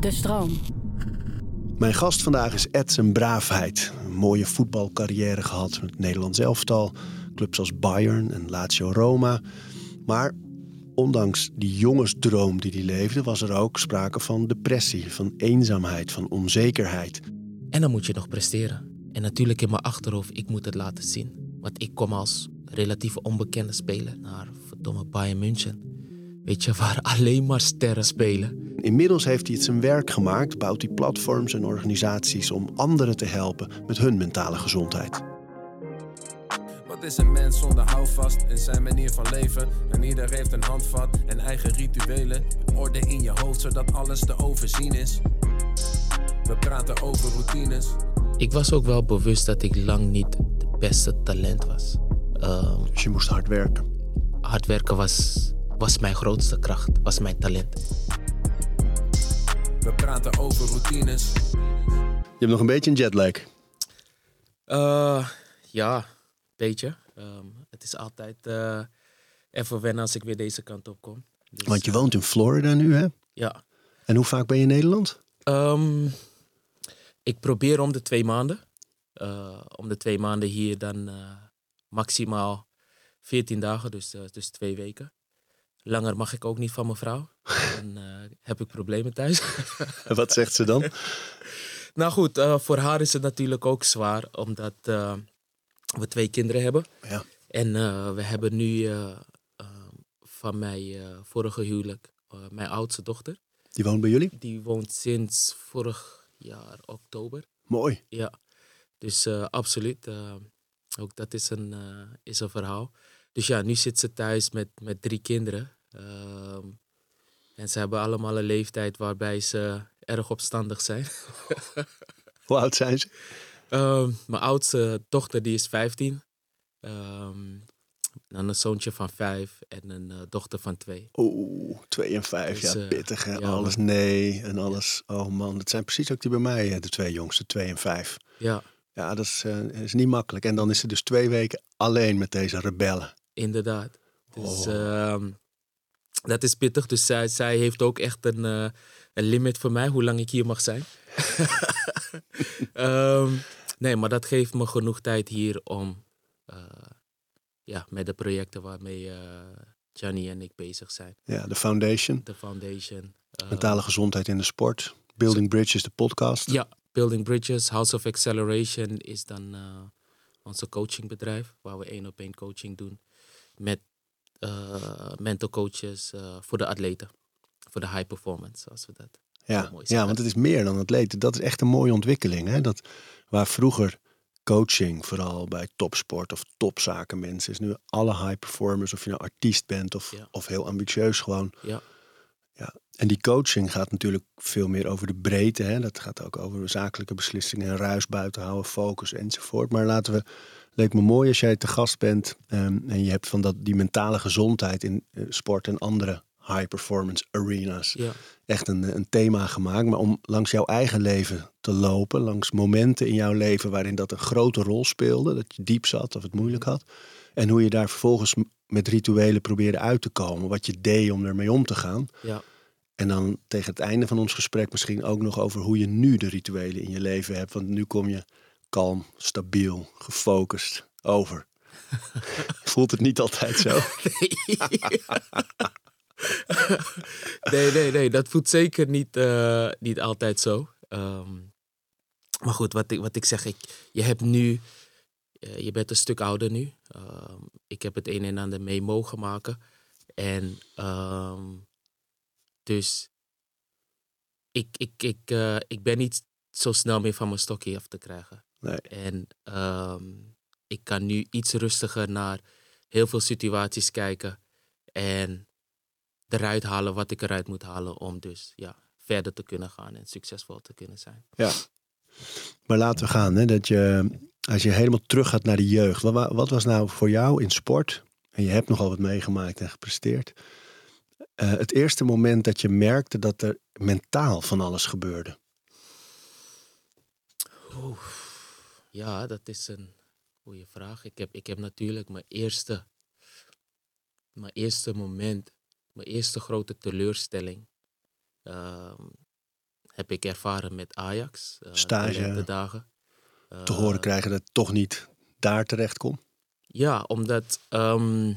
De stroom. Mijn gast vandaag is Edson Braafheid. Een mooie voetbalcarrière gehad met Nederlands elftal, clubs als Bayern en Lazio Roma. Maar ondanks die jongensdroom die hij leefde, was er ook sprake van depressie, van eenzaamheid, van onzekerheid. En dan moet je nog presteren. En natuurlijk in mijn achterhoofd, ik moet het laten zien. Want ik kom als relatief onbekende speler naar verdomme Bayern München. Weet je, waar alleen maar sterren spelen. Inmiddels heeft hij het zijn werk gemaakt, bouwt hij platforms en organisaties om anderen te helpen met hun mentale gezondheid. Wat is een mens zonder houvast in zijn manier van leven? En ieder heeft een handvat en eigen rituelen. Orde in je hoofd zodat alles te overzien is. We praten over routines. Ik was ook wel bewust dat ik lang niet de beste talent was. Ehm, Dus je moest hard werken. hard werken was, was mijn grootste kracht, was mijn talent. We praten over routines. Je hebt nog een beetje een jetlag. Eh, ja, beetje. Ehm, het is altijd eh, even wennen als ik weer deze kant op kom. Dus, Want je woont in Florida nu, hè? Ja. En hoe vaak ben je in Nederland? Ehm, ik probeer om de twee maanden. Eh, om de twee maanden hier dan eh, maximaal 14 dagen, dus, eh, dus twee weken. Langer mag ik ook niet van mijn vrouw. Dan eh, heb ik problemen thuis. Wat zegt ze dan? nou goed, eh, voor haar is het natuurlijk ook zwaar, omdat eh, we twee kinderen hebben. Ja. En we hebben nu van mijn vorige huwelijk mijn oudste dochter. Die woont bij jullie? Die woont sinds vorig jaar oktober. Mooi. Ja, dus absoluut. ook dat is een, is een verhaal. Dus ja, nu zit ze thuis met, met drie kinderen. Ehm, en ze hebben allemaal een leeftijd waarbij ze erg opstandig zijn. Hoe oud zijn ze? Ehm, mijn oudste dochter die is 15. Ehm, dan een zoontje van vijf en een eh, dochter van twee. Oeh, twee en vijf. Dus, ja, eh, pittig hè. ja, alles nee en alles. Oh man, dat zijn precies ook die bij mij, de twee jongste, twee en vijf. Ja, Ja, dat is, eh, is niet makkelijk. En dan is ze dus twee weken alleen met deze rebellen. Inderdaad. Dus Oh. ehm, dat is pittig. Dus zij, zij heeft ook echt een, eh, een limit voor mij, hoe lang ik hier mag zijn. Ehm, nee, maar dat geeft me genoeg tijd hier om eh, ja, met de projecten waarmee uh, Gianni en ik bezig zijn. Ja, de foundation, De foundation. mentale gezondheid in de sport. Building Bridges, de podcast. Ja, Building Bridges, House of Acceleration is dan uh, onze coachingbedrijf, waar we één op één coaching doen met uh, mental coaches uh, voor de atleten, voor de high performance, zoals we dat. Ja, ja, want het is meer dan atleten. Dat is echt een mooie ontwikkeling. Hè? Dat, waar vroeger coaching, vooral bij topsport of topzaken mensen, is nu alle high performers, of je nou artiest bent of, Ja. of heel ambitieus gewoon. Ja. Ja. En die coaching gaat natuurlijk veel meer over de breedte. Hè? Dat gaat ook over zakelijke beslissingen en ruis buiten houden, focus enzovoort. Maar laten we, leek me mooi als jij te gast bent ehm, en je hebt van dat, die mentale gezondheid in eh, sport en andere high performance arenas Ja, echt een, een thema gemaakt. Maar om langs jouw eigen leven te lopen, langs momenten in jouw leven waarin dat een grote rol speelde, dat je diep zat of het moeilijk had. En hoe je daar vervolgens met rituelen probeerde uit te komen, wat je deed om ermee om te gaan. ja, En dan tegen het einde van ons gesprek misschien ook nog over hoe je nu de rituelen in je leven hebt. Want nu kom je kalm, stabiel, gefocust over. Voelt het niet altijd zo? nee, nee, nee, dat voelt zeker niet, uh, niet altijd zo. Um, maar goed, wat ik, wat ik zeg, ik, je hebt nu, uh, je bent een stuk ouder nu. Um, ik heb het een en ander mee mogen maken. En um, dus ik, ik, ik, uh, ik ben niet zo snel meer van mijn stokje af te krijgen. Nee. En ik kan nu iets rustiger naar heel veel situaties kijken. En eruit halen wat ik eruit moet halen om dus ja, verder te kunnen gaan en succesvol te kunnen zijn. Ja. Maar laten we gaan, hè, dat je, als je helemaal terug gaat naar de jeugd. Wat, wat was nou voor jou in sport, en je hebt nogal wat meegemaakt en gepresteerd, uh, het eerste moment dat je merkte dat er mentaal van alles gebeurde? Oeh, ja, dat is een goede vraag. Ik heb, ik heb natuurlijk mijn eerste, mijn eerste moment mijn eerste grote teleurstelling ehm, heb ik ervaren met Ajax. eh, Stage. dagen. Te horen krijgen dat het toch niet daar terecht komt. Ja, omdat ehm,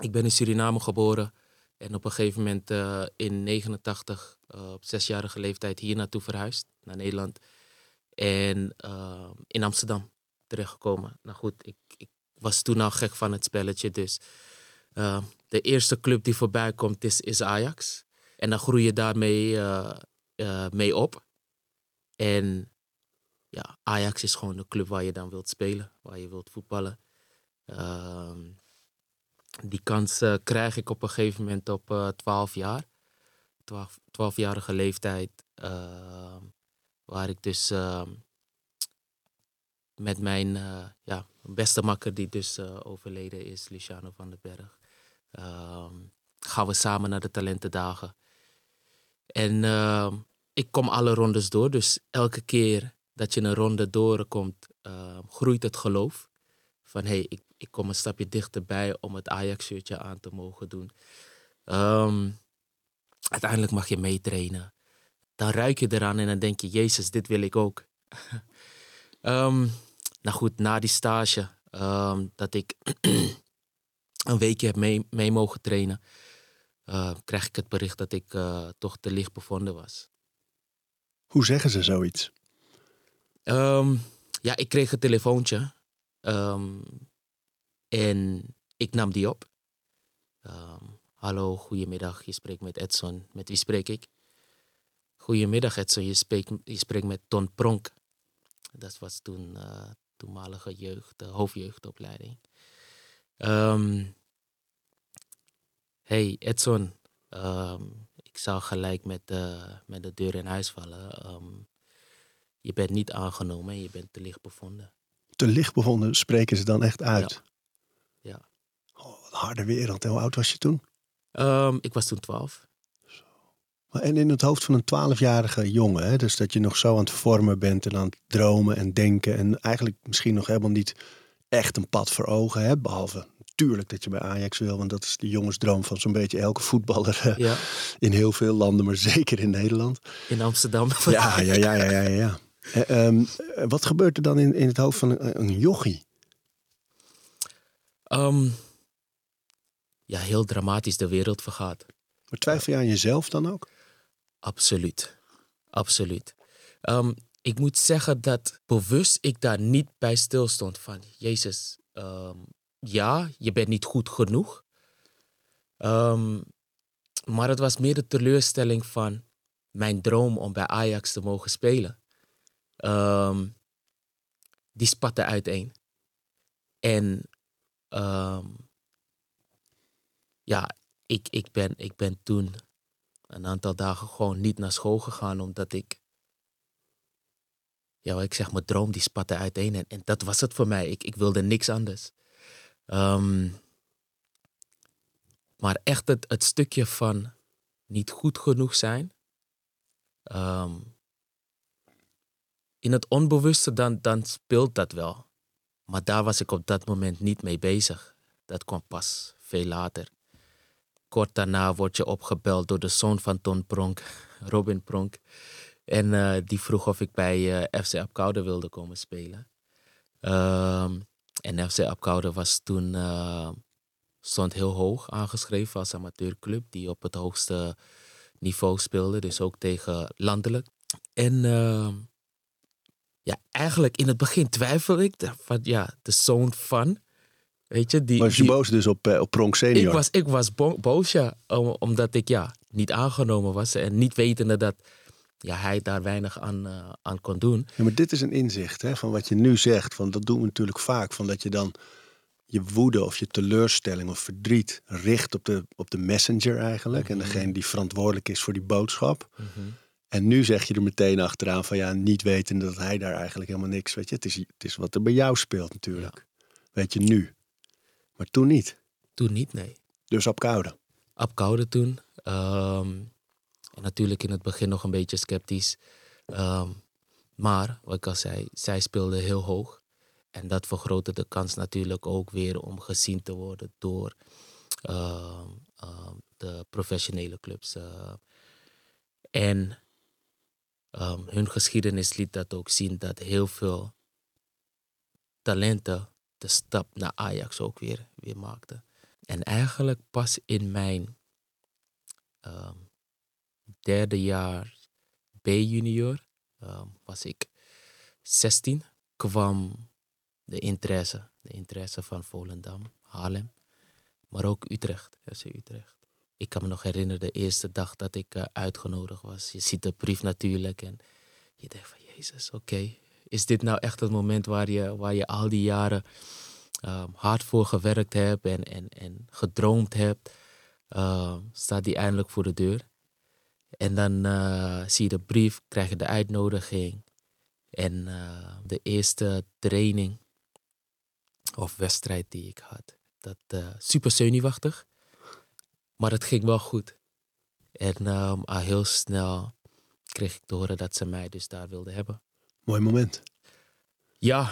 ik ben in Suriname geboren en op een gegeven moment eh, in 89 eh, op zesjarige leeftijd hier naartoe verhuisd naar Nederland en eh, in Amsterdam terechtgekomen. Nou goed, ik, ik was toen al gek van het spelletje, dus eh, de eerste club die voorbij komt is, Ajax en dan groei je daarmee eh, eh, mee op. En ja, Ajax is gewoon de club waar je dan wilt spelen, waar je wilt voetballen. Ehm, die kans eh, krijg ik op een gegeven moment op eh 12 jaar. 12, 12-jarige leeftijd. ehm, waar ik dus ehm, met mijn eh, ja, beste makker, die dus eh, overleden is, Luciano van den Berg. ehm, gaan we samen naar de talentendagen. En ehm, ik kom alle rondes door. Dus elke keer dat je een ronde doorkomt, ehm, groeit het geloof. Van hé, hey, ik, ik kom een stapje dichterbij om het Ajax-shirtje aan te mogen doen. Uiteindelijk mag je meetrainen. Dan ruik je eraan en dan denk je, Jezus, dit wil ik ook. Ehm, nou goed, na die stage, ehm, dat ik een weekje heb mee, mee mogen trainen, eh, krijg ik het bericht dat ik eh, toch te licht bevonden was. Hoe zeggen ze zoiets? Ehm, ja, ik kreeg een telefoontje. En ik nam die op. Hallo, goedemiddag. Je spreekt met Edson. Met wie spreek ik? Goedemiddag Edson. Je spreekt, je spreekt met Ton Pronk. Dat was toen uh, toenmalige jeugd, de hoofdjeugdopleiding. Ehm, hey Edson. Ehm, ik zou gelijk met, de met de deur in huis vallen. Ehm, je bent niet aangenomen en je bent te licht bevonden. Te licht bevonden spreken ze dan echt uit. Ja. Oh, wat een harde wereld. En hoe oud was je toen? Ik was toen 12. En in het hoofd van een twaalfjarige jongen, hè? dus dat je nog zo aan het vormen bent en aan het dromen en denken en eigenlijk misschien nog helemaal niet echt een pad voor ogen hebt, behalve natuurlijk dat je bij Ajax wil, want dat is de jongensdroom van zo'n beetje elke voetballer eh, Ja, in heel veel landen, maar zeker in Nederland. in Amsterdam. Ja, ja, ja, ja, ja. ja. Eh, ehm, eh, wat gebeurt er dan in, in het hoofd van een, een jochie? Ehm, ja, heel dramatisch. De wereld vergaat. Maar twijfel je aan jezelf dan ook? Absoluut. Absoluut. Ehm, ik moet zeggen dat bewust ik daar niet bij stilstond van... Jezus, ehm, ja, je bent niet goed genoeg. Ehm, maar het was meer de teleurstelling van mijn droom om bij Ajax te mogen spelen. Ehm, die spatte uiteen. En ja, ik, ik, ben, ik ben toen een aantal dagen gewoon niet naar school gegaan, omdat ik, ja, ik zeg, mijn droom die spatte uiteen. En, en dat was het voor mij. Ik, ik wilde niks anders. Ehm, maar echt het, het stukje van niet goed genoeg zijn. ehm, in het onbewuste, dan, dan speelt dat wel. Maar daar was ik op dat moment niet mee bezig. Dat kwam pas veel later. Kort daarna word je opgebeld door de zoon van Ton Pronk, Robin Pronk. En eh, die vroeg of ik bij eh, FC Apkoude wilde komen spelen. Ehm, en FC Apkoude was toen eh, stond heel hoog aangeschreven als amateurclub die op het hoogste niveau speelde, dus ook tegen landelijk. En ehm, ja, eigenlijk in het begin twijfelde ik van ja, de zoon van, weet je, die. Was je die- boos dus op, eh, op Pronk senior? ik was, ik was bo- boos, ja. om- omdat ik ja, niet aangenomen was. En niet wetende dat ja, hij daar weinig aan, eh, aan kon doen. Ja, maar dit is een inzicht hè, van wat je nu zegt. Van, dat doen we natuurlijk vaak. Van dat je dan je woede of je teleurstelling of verdriet richt op de, op de messenger eigenlijk. En degene die verantwoordelijk is voor die boodschap. En nu zeg je er meteen achteraan van ja, niet wetende dat hij daar eigenlijk helemaal niks... Weet je, het is, het is wat er bij jou speelt natuurlijk. Weet je nu. Maar toen niet. Toen niet, nee. Dus op koude. Ab Koude toen. Ehm, en natuurlijk in het begin nog een beetje sceptisch. Ehm, maar, wat ik al zei, zij speelde heel hoog. En dat vergrootte de kans natuurlijk ook weer om gezien te worden door ehm, de professionele clubs. eh, En hun geschiedenis liet dat ook zien dat heel veel talenten de stap naar Ajax ook weer, weer maakten. En eigenlijk pas in mijn ehm, derde jaar B-junior, ehm, was ik 16, kwam de interesse. De interesse van Volendam, Haarlem, maar ook Utrecht, FC Utrecht. Ik kan me nog herinneren de eerste dag dat ik uh, uitgenodigd was. Je ziet de brief natuurlijk en je denkt van Jezus, oké. Is dit nou echt het moment waar je, waar je al die jaren um, hard voor gewerkt hebt en, en, en gedroomd hebt? Uh, staat die eindelijk voor de deur. En dan uh, zie je de brief, krijg je de uitnodiging. En uh, de eerste training of wedstrijd die ik had. Dat uh, super zenuwachtig. Maar het ging wel goed. En um, al heel snel kreeg ik te horen dat ze mij dus daar wilden hebben. Mooi moment. Ja,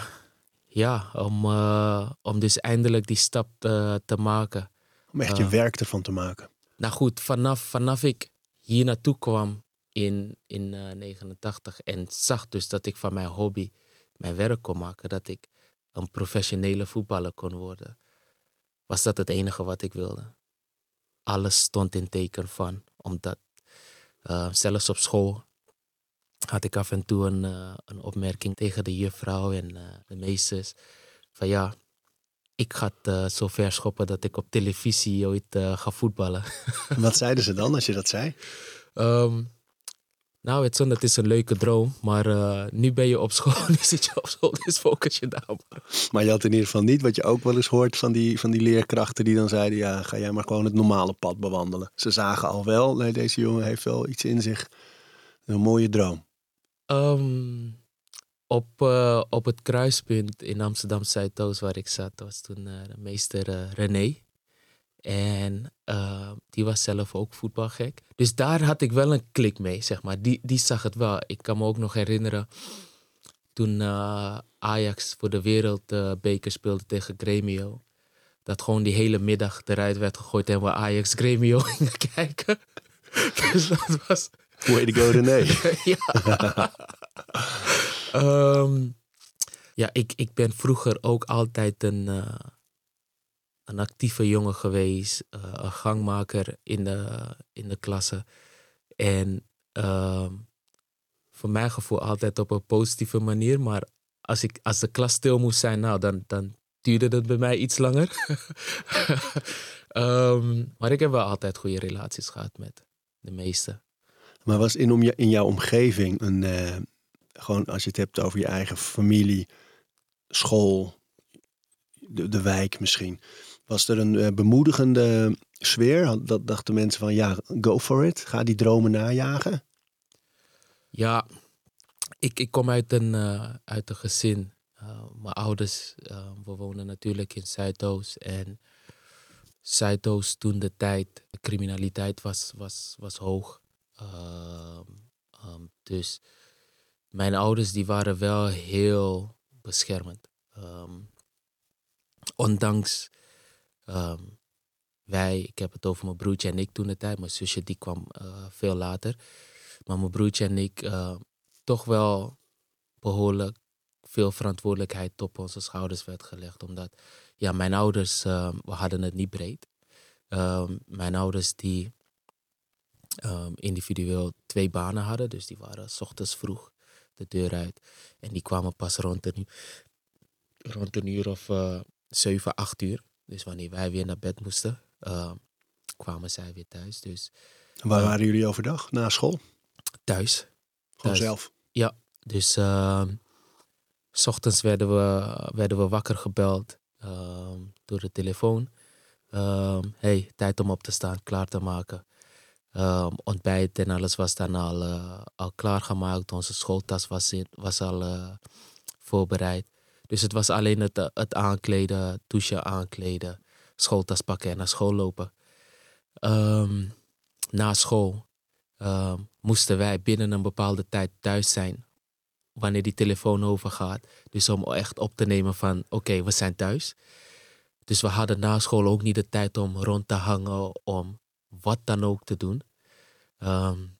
ja om, uh, om dus eindelijk die stap te, te maken. Om echt je uh, werk ervan te maken. Nou goed, vanaf, vanaf ik hier naartoe kwam in, in uh, 89 en zag dus dat ik van mijn hobby mijn werk kon maken, dat ik een professionele voetballer kon worden, was dat het enige wat ik wilde. Alles stond in teken van, omdat uh, zelfs op school had ik af en toe een, uh, een opmerking tegen de juffrouw en uh, de meesters van ja, ik ga het zo ver schoppen dat ik op televisie ooit ga voetballen. Wat zeiden ze dan als je dat zei? Um, nou, het, het is een leuke droom, maar nu ben je op school, nu zit je op school, dus focus je daar maar. Maar je had in ieder geval niet wat je ook wel eens hoort van die, van die leerkrachten die dan zeiden, ja, ga jij maar gewoon het normale pad bewandelen. Ze zagen al wel, nee, deze jongen heeft wel iets in zich, een mooie droom. Um, op, uh, op het kruispunt in Amsterdam Zuidoost waar ik zat, was toen uh, meester René. En uh, die was zelf ook voetbalgek. Dus daar had ik wel een klik mee, zeg maar. Die, die zag het wel. Ik kan me ook nog herinneren toen Ajax voor de wereldbeker speelde tegen Gremio. Dat gewoon die hele middag eruit werd gegooid en we Ajax Gremio gingen kijken. dus dat was... Way to go René. ja. um, ja, ik, ik ben vroeger ook altijd een... Uh, een actieve jongen geweest, uh, een gangmaker in de, in de klasse. En uh, voor mijn gevoel altijd op een positieve manier. Maar als, ik, als de klas stil moest zijn, nou, dan, dan duurde het bij mij iets langer. um, maar ik heb wel altijd goede relaties gehad met de meesten. Maar was in, om je, in jouw omgeving, een, uh, gewoon als je het hebt over je eigen familie, school, de, de wijk misschien was er een uh, bemoedigende sfeer? Dat dachten mensen van ja, go for it. Ga die dromen najagen. Ja, ik, ik kom uit een, uh, uit een gezin. Mijn ouders, we wonen natuurlijk in Zuidoost. En Zuidoost toen de tijd, de criminaliteit was, was, was hoog. Um, dus mijn ouders die waren wel heel beschermend. Um, ondanks wij, ik heb het over mijn broertje en ik toen de tijd. Mijn zusje die kwam uh, veel later. Maar mijn broertje en ik uh, toch wel behoorlijk veel verantwoordelijkheid op onze schouders werd gelegd. Omdat ja, mijn ouders, we hadden het niet breed. Mijn ouders die um, individueel twee banen hadden. Dus die waren s ochtends vroeg de deur uit. En die kwamen pas rond een, rond een uur of uh, 7, 8 uur. Dus wanneer wij weer naar bed moesten, uh, kwamen zij weer thuis. Dus, Waar uh, waren jullie overdag? Na school? Thuis. Gewoon thuis. zelf? Ja, dus uh, s ochtends werden we, werden we wakker gebeld ehm, door de telefoon. Ehm, hey, tijd om op te staan, klaar te maken. Um, ontbijt en alles was dan al, uh, al klaargemaakt. Onze schooltas was, in, was al uh, voorbereid. Dus het was alleen het, het aankleden, douchen, aankleden, schooltas pakken en naar school lopen. Um, na school um, moesten wij binnen een bepaalde tijd thuis zijn. Wanneer die telefoon overgaat. Dus om echt op te nemen van oké, we zijn thuis. Dus we hadden na school ook niet de tijd om rond te hangen, om wat dan ook te doen. Um,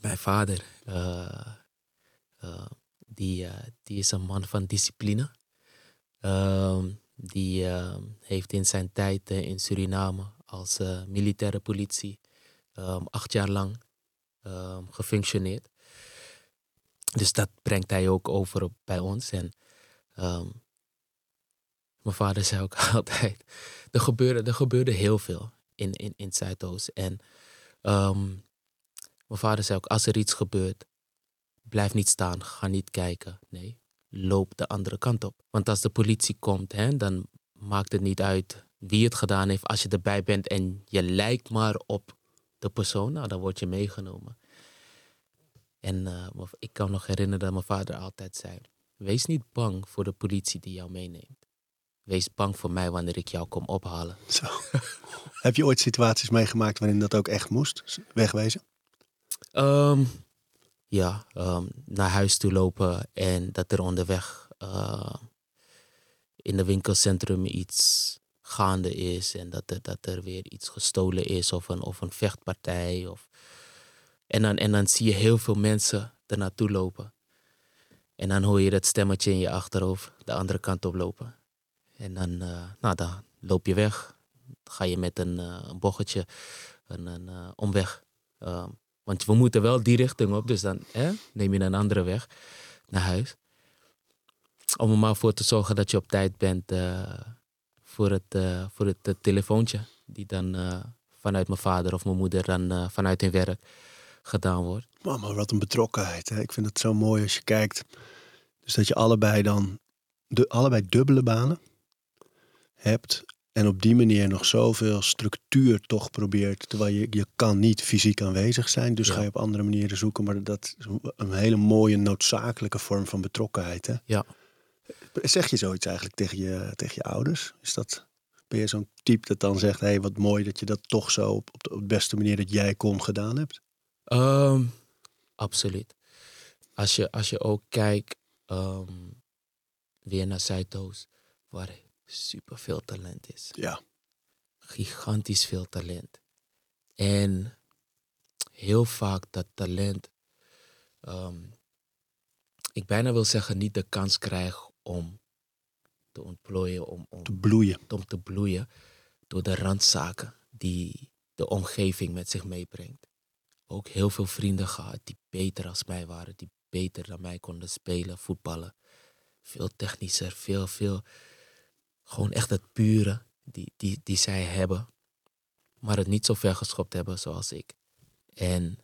Mijn vader, uh, die, die is een man van discipline. Ehm, die ehm, heeft in zijn tijd in Suriname als militaire politie ehm, acht jaar lang gefunctioneerd. Dus dat brengt hij ook over bij ons. En mijn vader zei ook altijd, er gebeurde, er gebeurde heel veel in, in, in Zuidoost. En um, mijn vader zei ook, als er iets gebeurt, blijf niet staan, ga niet kijken. Nee, loop de andere kant op. Want als de politie komt, hè, dan maakt het niet uit wie het gedaan heeft. Als je erbij bent en je lijkt maar op de persoon, nou, dan word je meegenomen. En uh, ik kan nog herinneren dat mijn vader altijd zei: Wees niet bang voor de politie die jou meeneemt. Wees bang voor mij wanneer ik jou kom ophalen. Zo. Heb je ooit situaties meegemaakt waarin dat ook echt moest wegwezen? Ehm, ja, um, naar huis toe lopen en dat er onderweg uh, in de winkelcentrum iets gaande is en dat er, dat er weer iets gestolen is of een, of een vechtpartij. Of... En, dan, en dan zie je heel veel mensen er naartoe lopen. En dan hoor je dat stemmetje in je achterhoofd de andere kant op lopen. En dan, uh, nou, dan loop je weg. ga je met een, uh, een bochtje, een, een uh, omweg. Ehm, want we moeten wel die richting op, dus dan neem je een andere weg naar huis. Om er maar voor te zorgen dat je op tijd bent voor, het, voor het telefoontje. Die dan vanuit mijn vader of mijn moeder dan vanuit hun werk gedaan wordt. Mama, wat een betrokkenheid. Hè? Ik vind het zo mooi als je kijkt. Dus dat je allebei dan, de, allebei dubbele banen hebt. En op die manier nog zoveel structuur toch probeert. Terwijl je, je kan niet fysiek aanwezig zijn. Dus ga je op andere manieren zoeken. Maar dat is een hele mooie noodzakelijke vorm van betrokkenheid. Hè? Ja. Zeg je zoiets eigenlijk tegen je, tegen je ouders? Is dat, ben je zo'n type dat dan zegt... hé, hey, wat mooi dat je dat toch zo op, op, de, beste manier dat jij kon gedaan hebt? Ehm, absoluut. Als je, als je ook kijkt ehm, weer naar Zuidoost... waar super veel talent is. Ja. Gigantisch veel talent. En heel vaak dat talent, ehm, ik bijna wil zeggen, niet de kans krijgt om te ontplooien, om, om te bloeien. Om te bloeien door de randzaken die de omgeving met zich meebrengt. Ook heel veel vrienden gehad die beter als mij waren, die beter dan mij konden spelen, voetballen. Veel technischer, veel, veel gewoon echt het pure die, die, die zij hebben. Maar het niet zo ver geschopt hebben zoals ik. En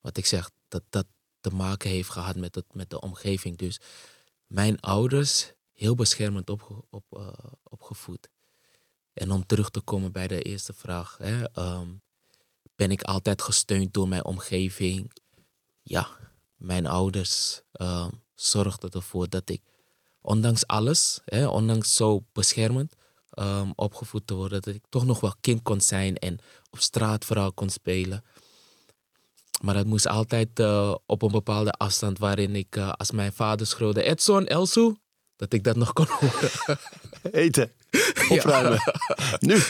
wat ik zeg, dat dat te maken heeft gehad met, het, met de omgeving. Dus mijn ouders heel beschermend op, op, uh, opgevoed. En om terug te komen bij de eerste vraag. Hè, ehm, ben ik altijd gesteund door mijn omgeving? Ja, mijn ouders um, zorgden ervoor dat ik ondanks alles, hè, ondanks zo beschermend um, opgevoed te worden, dat ik toch nog wel kind kon zijn en op straat vooral kon spelen. Maar dat moest altijd uh, op een bepaalde afstand waarin ik, uh, als mijn vader schreeuwde, Edson, Elsu, dat ik dat nog kon horen. Eten, opruimen, ja. nu.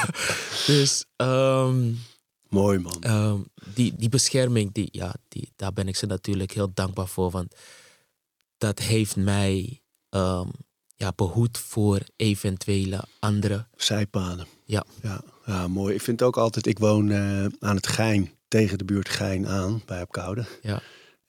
dus... Um, Mooi man. Um, die, die bescherming, die, ja, die, daar ben ik ze natuurlijk heel dankbaar voor. Want dat heeft mij um, ja, behoed voor eventuele andere zijpaden. Ja. ja. Ja, mooi. Ik vind ook altijd, ik woon uh, aan het Gein, tegen de buurt Gein aan, bij Opkoude. Ja.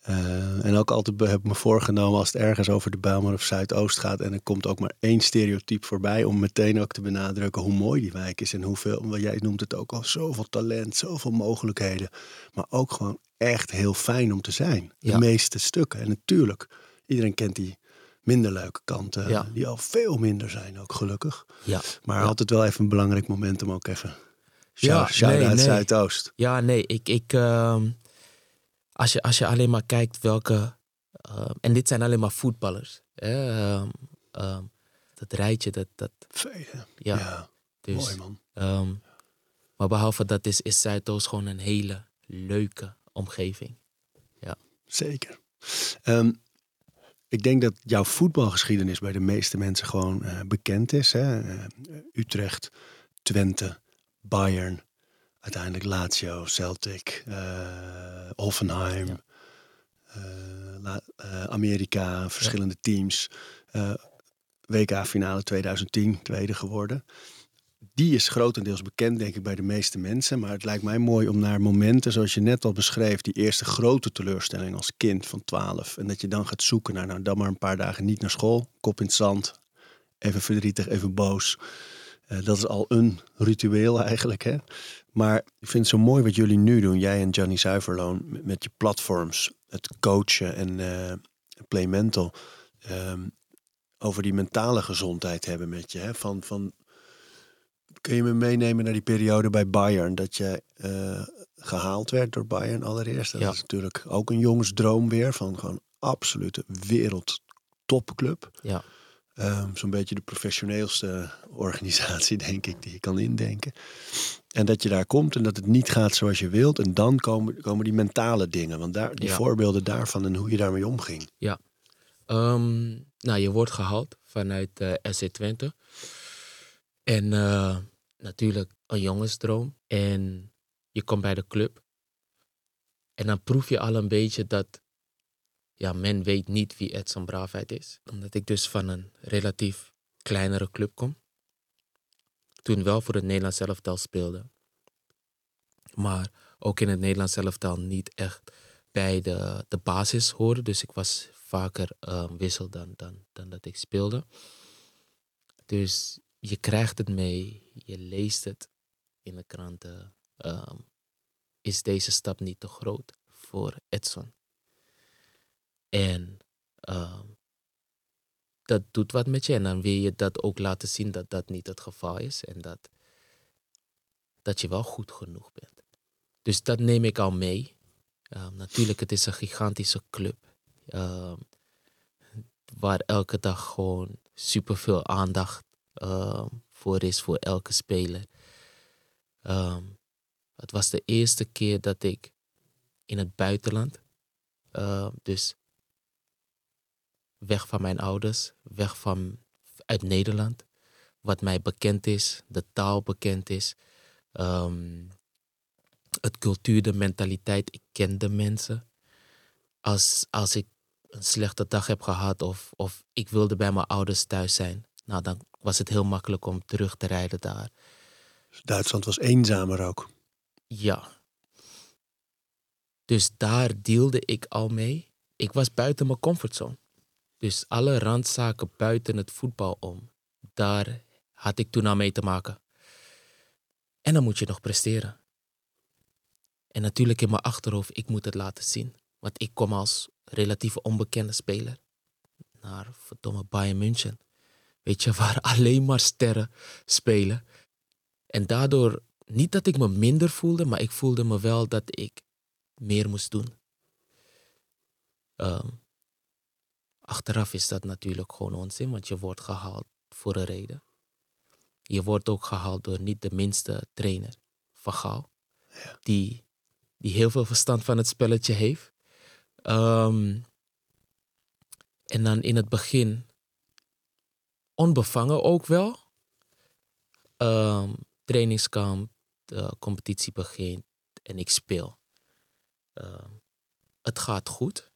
Uh, en ook altijd heb ik me voorgenomen als het ergens over de Bijlmer of Zuidoost gaat en er komt ook maar één stereotype voorbij om meteen ook te benadrukken hoe mooi die wijk is en hoeveel, want jij noemt het ook al, zoveel talent, zoveel mogelijkheden, maar ook gewoon echt heel fijn om te zijn. De ja. meeste stukken. En natuurlijk, iedereen kent die minder leuke kanten. Die al veel minder zijn ook gelukkig. Ja. Maar altijd wel even een belangrijk moment om ook even... Ja, shout nee, uit Zuidoost. Ja, nee, ik... ik uh, als, je, als je alleen maar kijkt welke... Uh, en dit zijn alleen maar voetballers. Uh, dat rijtje, dat... dat Vele. Ja, ja dus, mooi man. Ehm, maar behalve dat is, is Zuidoost gewoon een hele leuke omgeving. Ja. Zeker. Um, ik denk dat jouw voetbalgeschiedenis bij de meeste mensen gewoon uh, bekend is. Hè? Uh, Utrecht, Twente, Bayern, uiteindelijk Lazio, Celtic, uh, Hoffenheim, Ja. eh, La- eh, Amerika, verschillende teams. Eh, WK-finale 2010, tweede geworden. Die is grotendeels bekend, denk ik, bij de meeste mensen. Maar het lijkt mij mooi om naar momenten, zoals je net al beschreef, die eerste grote teleurstelling als kind van 12. En dat je dan gaat zoeken naar, nou, dan maar een paar dagen niet naar school, kop in het zand, even verdrietig, even boos. Eh, dat is al een ritueel eigenlijk. Hè? Maar ik vind het zo mooi wat jullie nu doen, jij en Johnny Zuiverloon, met, je platforms, het coachen en eh Play Mental. ehm, over die mentale gezondheid hebben met je. Hè? Van, van, kun je me meenemen naar die periode bij Bayern, dat je eh, gehaald werd door Bayern allereerst? Dat Ja. is natuurlijk ook een jongensdroom weer van gewoon absolute wereldtopclub. Ja. Ehm, Zo'n beetje de professioneelste organisatie, denk ik, die je kan indenken. En dat je daar komt en dat het niet gaat zoals je wilt. En dan komen, komen die mentale dingen. Want daar, die Ja. voorbeelden daarvan en hoe je daarmee omging. Ehm, nou, je wordt gehaald vanuit eh SC Twente. En eh, natuurlijk een jongensdroom. En je komt bij de club. En dan proef je al een beetje dat ja, men weet niet wie Edson Braafheid is. Omdat ik dus van een relatief kleinere club kom. Toen wel voor het Nederlands elftal speelde. Maar ook in het Nederlands elftal niet echt bij de, de basis hoorde. Dus ik was vaker ehm, wissel dan, dan, dan dat ik speelde. Dus je krijgt het mee, je leest het in de kranten. Ehm, is deze stap niet te groot voor Edson? En ehm, dat doet wat met je. En dan wil je dat ook laten zien dat dat niet het geval is. En dat, dat je wel goed genoeg bent. Dus dat neem ik al mee. Ehm, natuurlijk, het is een gigantische club. Waar elke dag gewoon superveel aandacht voor is voor elke speler. Ehm, het was de eerste keer dat ik in het buitenland, ehm, dus weg van mijn ouders, weg van uit Nederland, wat mij bekend is, de taal bekend is, ehm, het cultuur, de mentaliteit. Ik ken de mensen. Als, als ik een slechte dag heb gehad of, of ik wilde bij mijn ouders thuis zijn, nou dan was het heel makkelijk om terug te rijden daar. Dus Duitsland was eenzamer ook. Ja. Dus daar deelde ik al mee. Ik was buiten mijn comfortzone. Dus alle randzaken buiten het voetbal om, daar had ik toen al mee te maken. En dan moet je nog presteren. En natuurlijk in mijn achterhoofd, ik moet het laten zien. Want ik kom als relatief onbekende speler naar verdomme Bayern München. Weet je, waar alleen maar sterren spelen. En daardoor, niet dat ik me minder voelde, maar ik voelde me wel dat ik meer moest doen. Ehm, achteraf is dat natuurlijk gewoon onzin, want je wordt gehaald voor een reden. Je wordt ook gehaald door niet de minste trainer, Van Gaal, die, die heel veel verstand van het spelletje heeft. Ehm, en dan in het begin onbevangen ook wel. Ehm, trainingskamp, de competitie begint en ik speel. Ehm, het gaat goed,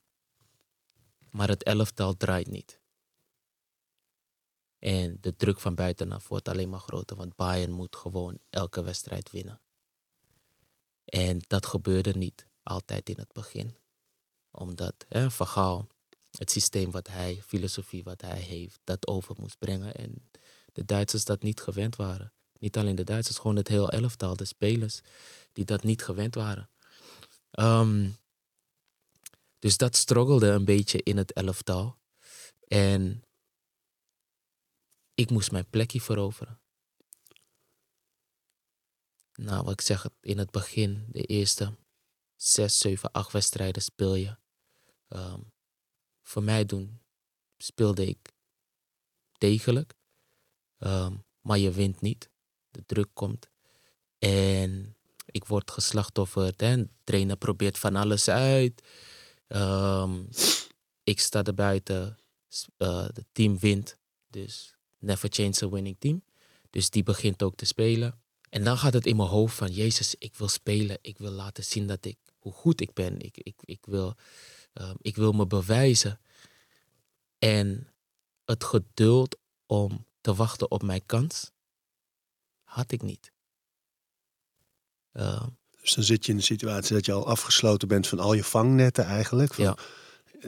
maar het elftal draait niet. En de druk van buitenaf wordt alleen maar groter, want Bayern moet gewoon elke wedstrijd winnen. En dat gebeurde niet altijd in het begin. Omdat hè, Van het systeem wat hij, filosofie wat hij heeft, dat over moest brengen. En de Duitsers dat niet gewend waren. Niet alleen de Duitsers, gewoon het heel elftal, de spelers die dat niet gewend waren. Ehm, dus dat struggelde een beetje in het elftal. En ik moest mijn plekje veroveren. Nou, wat ik zeg, in het begin, de eerste zes, zeven, acht wedstrijden speel je. Ehm, voor mij doen speelde ik degelijk. Ehm, maar je wint niet. De druk komt. En ik word geslachtofferd. En de trainer probeert van alles uit. Ehm, ik sta er buiten. S- eh, Het team wint. Dus never change a winning team. Dus die begint ook te spelen. En dan gaat het in mijn hoofd van, Jezus, ik wil spelen. Ik wil laten zien dat ik, hoe goed ik ben. Ik, ik, ik, wil, ehm, ik wil me bewijzen. En het geduld om te wachten op mijn kans, had ik niet. Ehm, dus dan zit je in de situatie dat je al afgesloten bent van al je vangnetten eigenlijk. Van, ja.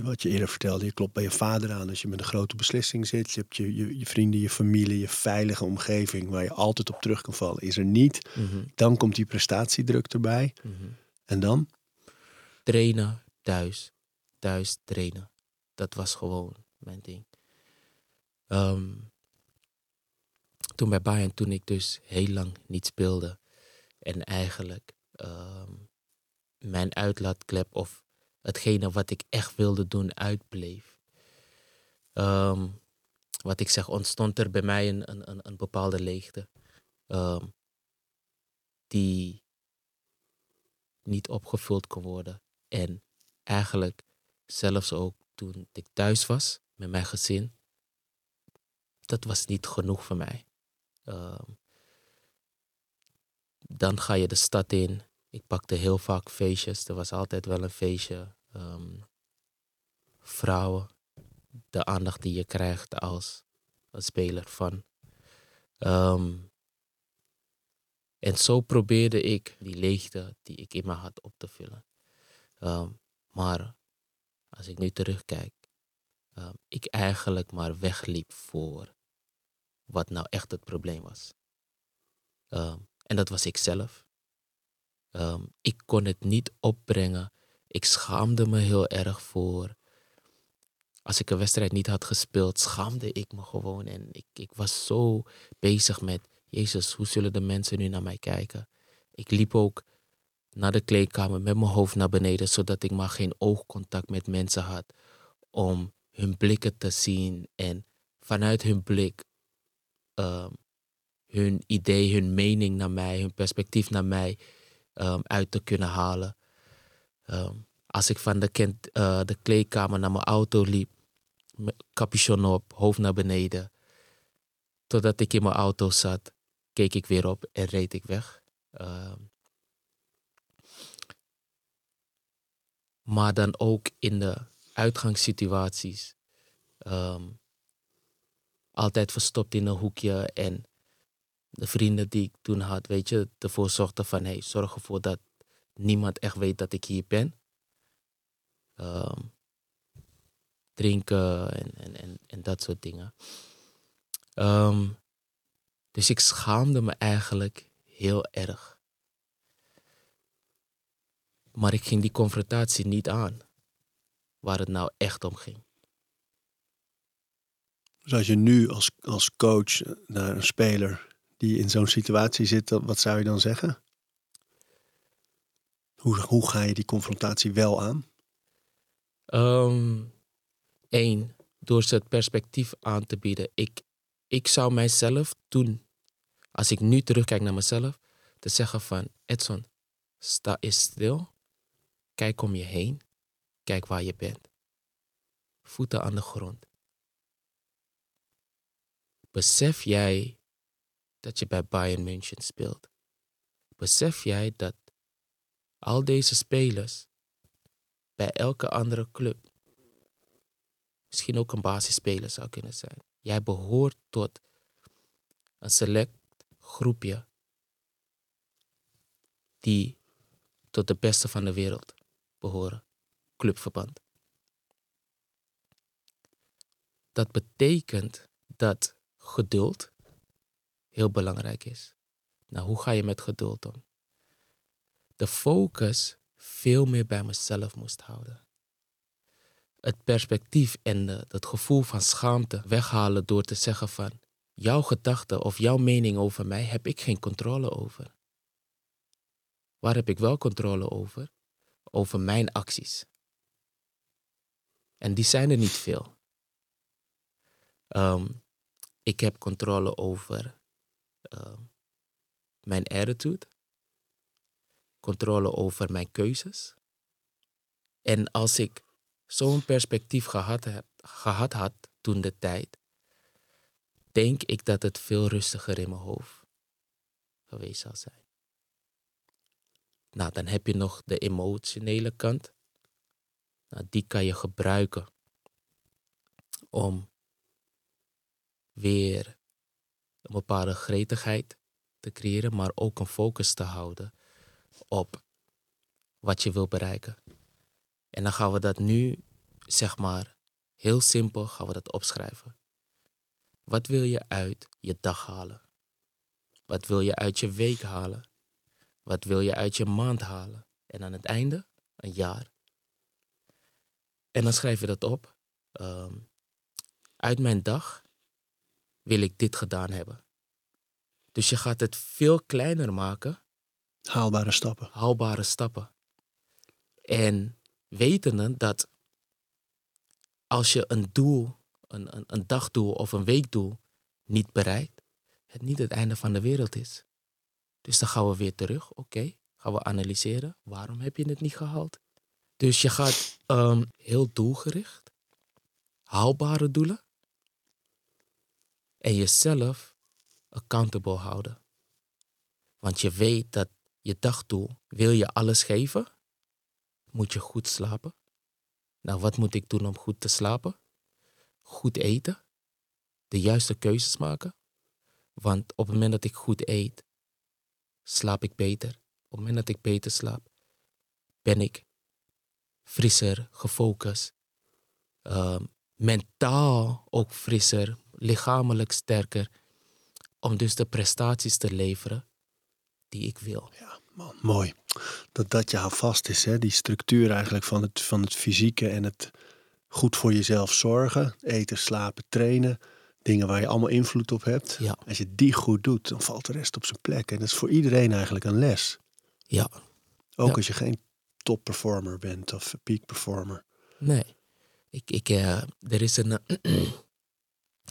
Wat je eerder vertelde, je klopt bij je vader aan als je met een grote beslissing zit. Je hebt je, je, je vrienden, je familie, je veilige omgeving waar je altijd op terug kan vallen. Is er niet, mhm. dan komt die prestatiedruk erbij. Mhm. En dan? Trainen, thuis. Thuis trainen. Dat was gewoon mijn ding. Ehm, toen bij Bayern, toen ik dus heel lang niet speelde. En eigenlijk ehm, mijn uitlaatklep of hetgene wat ik echt wilde doen uitbleef. Ehm, wat ik zeg, ontstond er bij mij een, een, een bepaalde leegte. Um, die niet opgevuld kon worden. En eigenlijk zelfs ook toen ik thuis was met mijn gezin, dat was niet genoeg voor mij. Um, dan ga je de stad in. Ik pakte heel vaak feestjes. Er was altijd wel een feestje. Um, vrouwen. De aandacht die je krijgt als een speler van. Um, en zo probeerde ik die leegte die ik in me had op te vullen. Maar als ik nu terugkijk, ik eigenlijk maar wegliep voor wat nou echt het probleem was. En dat was ik zelf. Ehm, ik kon het niet opbrengen. Ik schaamde me heel erg voor. Als ik een wedstrijd niet had gespeeld, schaamde ik me gewoon. En ik, ik was zo bezig met, Jezus, hoe zullen de mensen nu naar mij kijken? Ik liep ook naar de kleedkamer met mijn hoofd naar beneden, zodat ik maar geen oogcontact met mensen had. Om hun blikken te zien en vanuit hun blik um, hun idee, hun mening naar mij, hun perspectief naar mij um, uit te kunnen halen. Um, als ik van de, kind, uh, de naar mijn auto liep, capuchon op, hoofd naar beneden, totdat ik in mijn auto zat, keek ik weer op en reed ik weg. Maar dan ook in de uitgangssituaties. Um, altijd verstopt in een hoekje en de vrienden die ik toen had, weet je, ervoor zorgden van hey, zorg ervoor dat niemand echt weet dat ik hier ben. Ehm, drinken en, en, en, en, dat soort dingen. Ehm, dus ik schaamde me eigenlijk heel erg. Maar ik ging die confrontatie niet aan, waar het nou echt om ging. Dus als je nu als, als coach naar een speler die in zo'n situatie zit, wat zou je dan zeggen? Hoe, hoe ga je die confrontatie wel aan? Eén, ehm, door ze het perspectief aan te bieden. Ik, ik zou mijzelf toen, als ik nu terugkijk naar mezelf, te zeggen van Edson, sta eens stil, kijk om je heen, kijk waar je bent. Voeten aan de grond. Besef jij dat je bij Bayern München speelt. Besef jij dat al deze spelers bij elke andere club misschien ook een basisspeler zou kunnen zijn. Jij behoort tot een select groepje die tot de beste van de wereld behoren. Clubverband. Dat betekent dat geduld heel belangrijk is. Nou, hoe ga je met geduld om? De focus veel meer bij mezelf moest houden. Het perspectief en de, het gevoel van schaamte weghalen door te zeggen van jouw gedachten of jouw mening over mij heb ik geen controle over. Waar heb ik wel controle over? Over mijn acties. En die zijn er niet veel. Um, ik heb controle over Ehm, mijn attitude, controle over mijn keuzes. En als ik zo'n perspectief gehad, heb, gehad had toen de tijd, denk ik dat het veel rustiger in mijn hoofd geweest zal zijn. Nou, dan heb je nog de emotionele kant. Nou, die kan je gebruiken om weer een bepaalde gretigheid te creëren, maar ook een focus te houden op wat je wil bereiken. En dan gaan we dat nu, zeg maar, heel simpel gaan we dat opschrijven. Wat wil je uit je dag halen? Wat wil je uit je week halen? Wat wil je uit je maand halen? En aan het einde, een jaar. En dan schrijf je dat op. Ehm, uit mijn dag wil ik dit gedaan hebben. Dus je gaat het veel kleiner maken. Haalbare stappen. Haalbare stappen. En wetende dat als je een doel, een, een, een dagdoel of een weekdoel niet bereikt, het niet het einde van de wereld is. Dus dan gaan we weer terug. Oké, gaan we analyseren. Waarom heb je het niet gehaald? Dus je gaat ehm, heel doelgericht, haalbare doelen en jezelf accountable houden. Want je weet dat je dagdoel, wil je alles geven, moet je goed slapen. Nou, wat moet ik doen om goed te slapen? Goed eten, de juiste keuzes maken. Want op het moment dat ik goed eet, slaap ik beter. Op het moment dat ik beter slaap, ben ik frisser, gefocust. Uh, mentaal ook frisser, lichamelijk sterker. Om dus de prestaties te leveren die ik wil. Ja, man, mooi. Dat dat je vast is, hè? die structuur eigenlijk van het, van het fysieke en het goed voor jezelf zorgen. Eten, slapen, trainen. Dingen waar je allemaal invloed op hebt. Ja. Als je die goed doet, dan valt de rest op zijn plek. En dat is voor iedereen eigenlijk een les. Ja. Ook Ja. als je geen top performer bent of peak performer. Nee. Ik, ik, eh, er is een,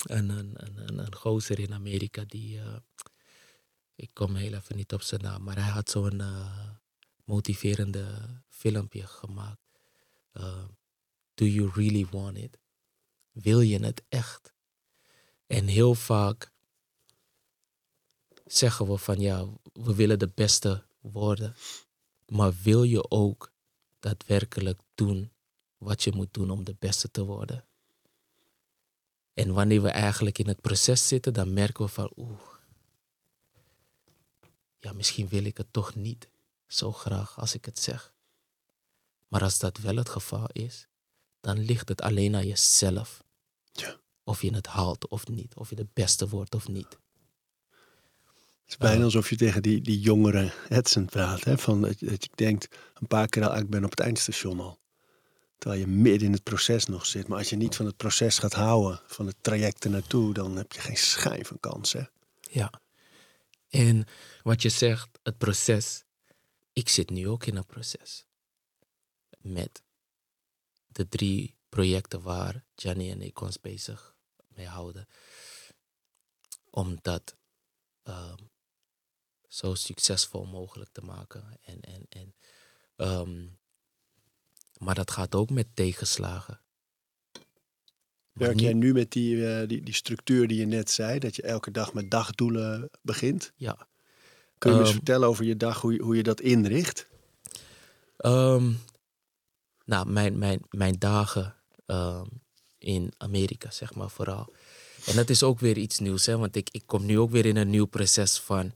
een, een, een, een, gozer in Amerika die. eh, ik kom heel even niet op zijn naam, maar hij had zo'n eh, motiverende filmpje gemaakt. Do you really want it? Wil je het echt? En heel vaak zeggen we van ja, we willen de beste worden. Maar wil je ook daadwerkelijk doen wat je moet doen om de beste te worden? En wanneer we eigenlijk in het proces zitten, dan merken we van oeh, ja, misschien wil ik het toch niet zo graag als ik het zeg. Maar als dat wel het geval is, dan ligt het alleen aan jezelf. Of je het haalt of niet, of je de beste wordt of niet. Het is bijna Ja. alsof je tegen die, die jongere Edson praat. Hè? Van dat, je- dat je denkt een paar keer al, "Ah, ik ben op het eindstation al. Terwijl je midden in het proces nog zit. Maar als je niet van het proces gaat houden, van het traject ernaartoe, dan heb je geen schijn van kans. Hè? Ja. En wat je zegt, het proces. Ik zit nu ook in een proces. Met de drie projecten waar Gianni en ik ons bezig mee houden. Om dat ehm, zo succesvol mogelijk te maken. En, en, en, ehm, maar dat gaat ook met tegenslagen. Werk jij nu met die, eh, die, die structuur die je net zei, dat je elke dag met dagdoelen begint? Ja. Kun je me eens Ehm, vertellen over je dag, hoe je, hoe je dat inricht? Nou, mijn, mijn, mijn dagen in Amerika, zeg maar vooral. En dat is ook weer iets nieuws, hè, want ik, ik kom nu ook weer in een nieuw proces van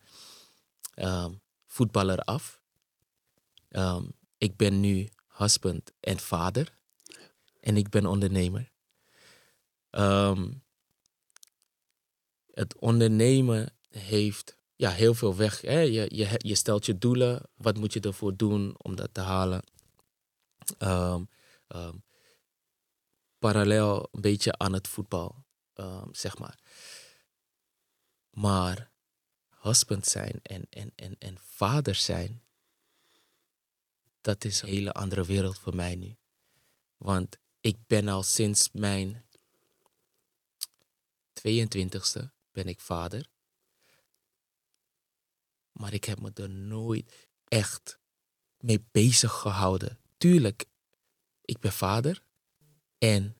ehm, voetballer af. Ehm, ik ben nu husband en vader. En ik ben ondernemer. Ehm, het ondernemen heeft ja, heel veel weg. Hè? Je, je, je stelt je doelen. Wat moet je ervoor doen om dat te halen? Ehm, parallel een beetje aan het voetbal, ehm, zeg maar. Maar husband zijn en, en, en, en vader zijn, dat is een hele andere wereld voor mij nu. Want ik ben al sinds mijn 22e ben ik vader. Maar ik heb me er nooit echt mee bezig gehouden. Tuurlijk, ik ben vader. En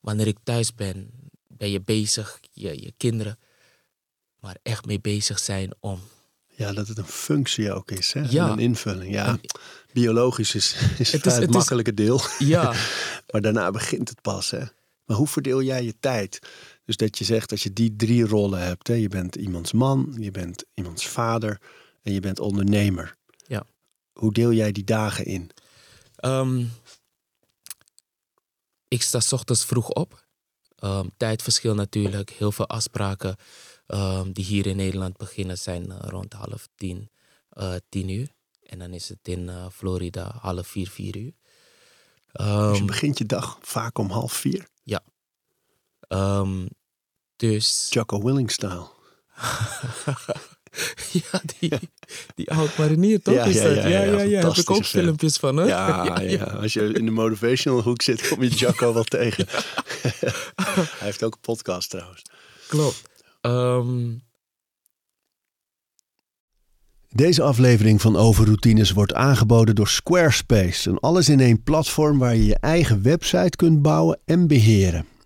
wanneer ik thuis ben, ben je bezig, je, je kinderen. Maar echt mee bezig zijn om Ja, dat het een functie ook is. Hè? Ja. En Een invulling. Ja, En- biologisch is, is het, is- het, het is- makkelijke deel. Ja, Maar daarna begint het pas. Hè? Maar hoe verdeel jij je tijd? Dus dat je zegt, als je die drie rollen hebt. Hè? Je bent iemands man, je bent iemands vader en je bent ondernemer. Ja. Hoe deel jij die dagen in? Ehm, ik sta ochtends vroeg op. Ehm, tijdverschil natuurlijk. Heel veel afspraken ehm, die hier in Nederland beginnen zijn eh, rond half tien, eh, tien uur. En dan is het in eh, Florida half vier, vier uur. Dus je Ehm, begint je dag vaak om half vier. ehm, dus Jocko Willing-style. ja, die, die oud marinier toch? Ja, is ja, dat? ja, ja, ja. Heb ik ook filmpjes van, hè? Ja, ja, als je in de motivational hoek zit, kom je Jocko wel tegen. Hij heeft ook een podcast trouwens. Klopt. Ehm, Deze aflevering van Overroutines wordt aangeboden door Squarespace. Een alles-in-één platform waar je je eigen website kunt bouwen en beheren.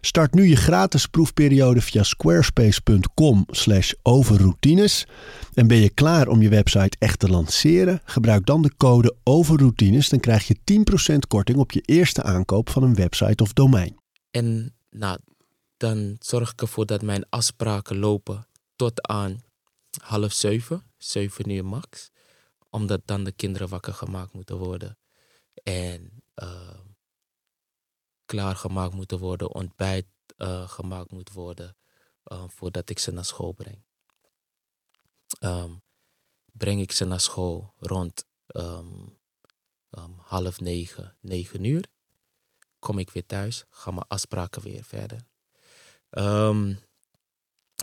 Start nu je gratis proefperiode via squarespace.com/overroutines. En ben je klaar om je website echt te lanceren? Gebruik dan de code overroutines, dan krijg je 10% korting op je eerste aankoop van een website of domein. En nou, dan zorg ik ervoor dat mijn afspraken lopen tot aan half zeven, zeven uur max. Omdat dan de kinderen wakker gemaakt moeten worden. En eh, klaargemaakt moeten worden, ontbijt eh, gemaakt moet worden. eh, voordat ik ze naar school breng. Ehm, breng ik ze naar school rond ehm, ehm, half negen, negen uur kom ik weer thuis, gaan mijn afspraken weer verder.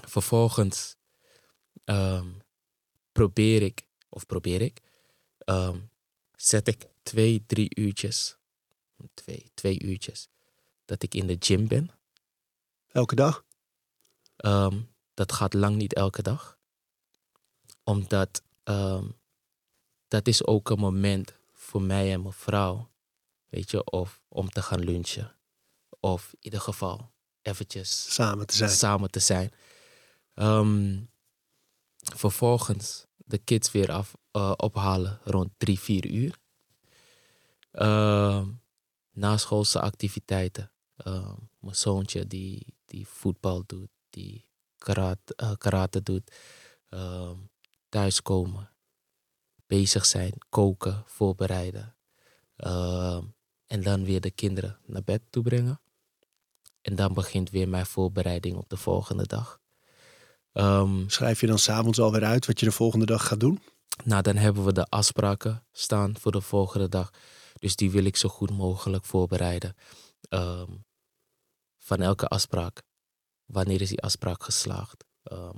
Vervolgens probeer ik, of probeer ik, zet ik twee, drie uurtjes, twee, twee uurtjes, dat ik in de gym ben. Elke dag? Ehm, dat gaat lang niet elke dag. Omdat ehm, dat is ook een moment voor mij en mijn vrouw. Weet je, of om te gaan lunchen. Of in ieder geval eventjes Samen te zijn. samen te zijn. Ehm, vervolgens de kids weer af, eh, ophalen rond drie, vier uur. Ehm naschoolse activiteiten. Ehm, mijn zoontje die, die voetbal doet, die karate, eh, karate doet. Ehm, thuiskomen. Bezig zijn, koken, voorbereiden. Ehm, en dan weer de kinderen naar bed toe brengen. En dan begint weer mijn voorbereiding op de volgende dag. Schrijf je dan s'avonds alweer uit wat je de volgende dag gaat doen? nou, dan hebben we de afspraken staan voor de volgende dag. Dus die wil ik zo goed mogelijk voorbereiden. Van elke afspraak. Wanneer is die afspraak geslaagd? Ehm,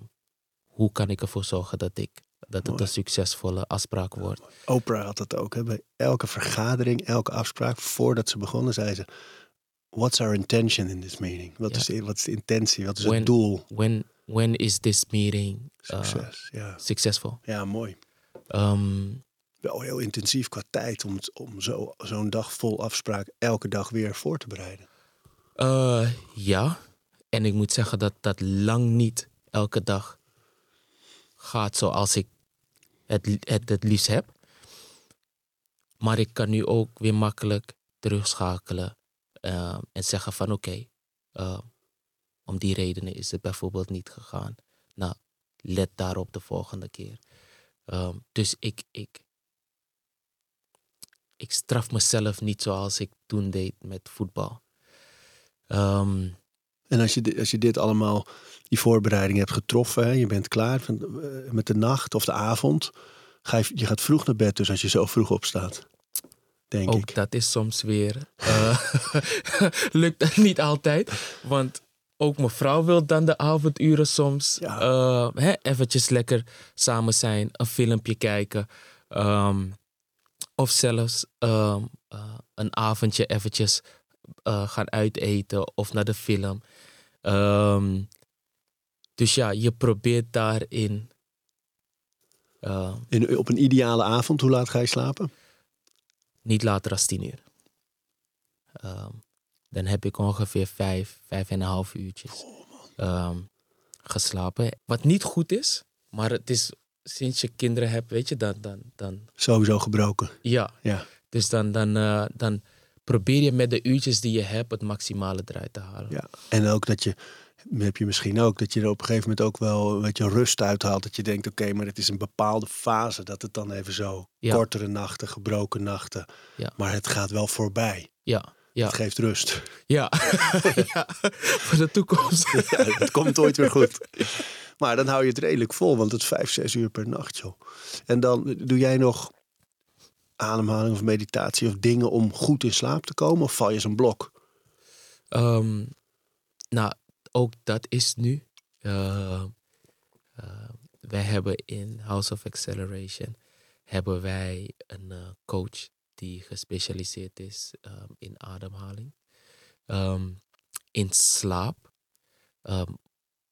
hoe kan ik ervoor zorgen dat, ik, dat het Mooi. een succesvolle afspraak wordt? Oprah had dat ook. Hè? Bij elke vergadering, elke afspraak, voordat ze begonnen, zei ze... What's our intention in this meeting? Wat, Ja. is, de, wat is de intentie? Wat is When- het doel? When, when is this meeting uh, Succes, ja. successful? Ja, mooi. Ehm, Wel heel intensief qua tijd om, om zo- zo'n dag vol afspraak elke dag weer voor te bereiden. Eh, ja. En ik moet zeggen dat dat lang niet elke dag gaat zoals ik het, het, het liefst heb. Maar ik kan nu ook weer makkelijk terugschakelen eh, en zeggen van oké, eh, om die redenen is het bijvoorbeeld niet gegaan. Nou, let daarop de volgende keer. Ehm, dus ik, ik, ik straf mezelf niet zoals ik toen deed met voetbal. Ehm, En als je, als je dit allemaal, die voorbereiding hebt getroffen, hè, je bent klaar van, eh, met de nacht of de avond, ga je, je gaat vroeg naar bed, dus als je zo vroeg opstaat, denk ook ik. dat is soms weer. eh, lukt dat niet altijd. Want ook mijn vrouw wil dan de avonduren soms Ja. eh, hè, eventjes lekker samen zijn, een filmpje kijken. Ehm, Of zelfs ehm, eh, een avondje eventjes eh, gaan uiteten of naar de film. Ehm, dus ja, je probeert daarin. eh, In, op een ideale avond, hoe laat ga je slapen? niet later dan tien uur. Ehm, dan heb ik ongeveer vijf, vijf en een half uurtjes ehm, geslapen. Wat niet goed is, maar het is sinds je kinderen hebt, weet je, dan, dan, dan Sowieso gebroken. ja. Ja. Dus dan, dan, eh, dan probeer je met de uurtjes die je hebt het maximale eruit te halen. Ja, en ook dat je, heb je misschien ook, dat je er op een gegeven moment ook wel een beetje rust uithaalt. Dat je denkt, oké, maar het is een bepaalde fase. Dat het dan even zo, Ja. kortere nachten, gebroken nachten. Ja. Maar het gaat wel voorbij. Ja, ja, Het geeft rust. ja. ja. Voor de toekomst. ja, het komt ooit weer goed. Maar dan hou je het redelijk vol, want het is vijf, zes uur per nacht, joh. En dan doe jij nog ademhaling of meditatie of dingen om goed in slaap te komen? Of val je zo'n blok? Ehm, nou, ook dat is nu. Eh, wij hebben in House of Acceleration hebben wij een eh, coach die gespecialiseerd is in ademhaling, in slaap.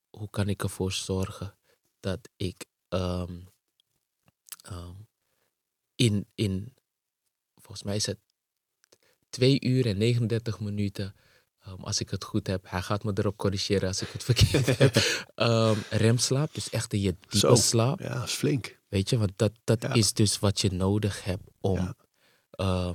Hoe kan ik ervoor zorgen dat ik in, in, volgens mij is het 2 uur en 39 minuten Ehm, als ik het goed heb, hij gaat me erop corrigeren als ik het verkeerd heb. Ehm, remslaap, dus echt in je diepe Zo. slaap. Ja, dat is flink. Weet je, want dat, dat Ja. is dus wat je nodig hebt om Ja. ehm,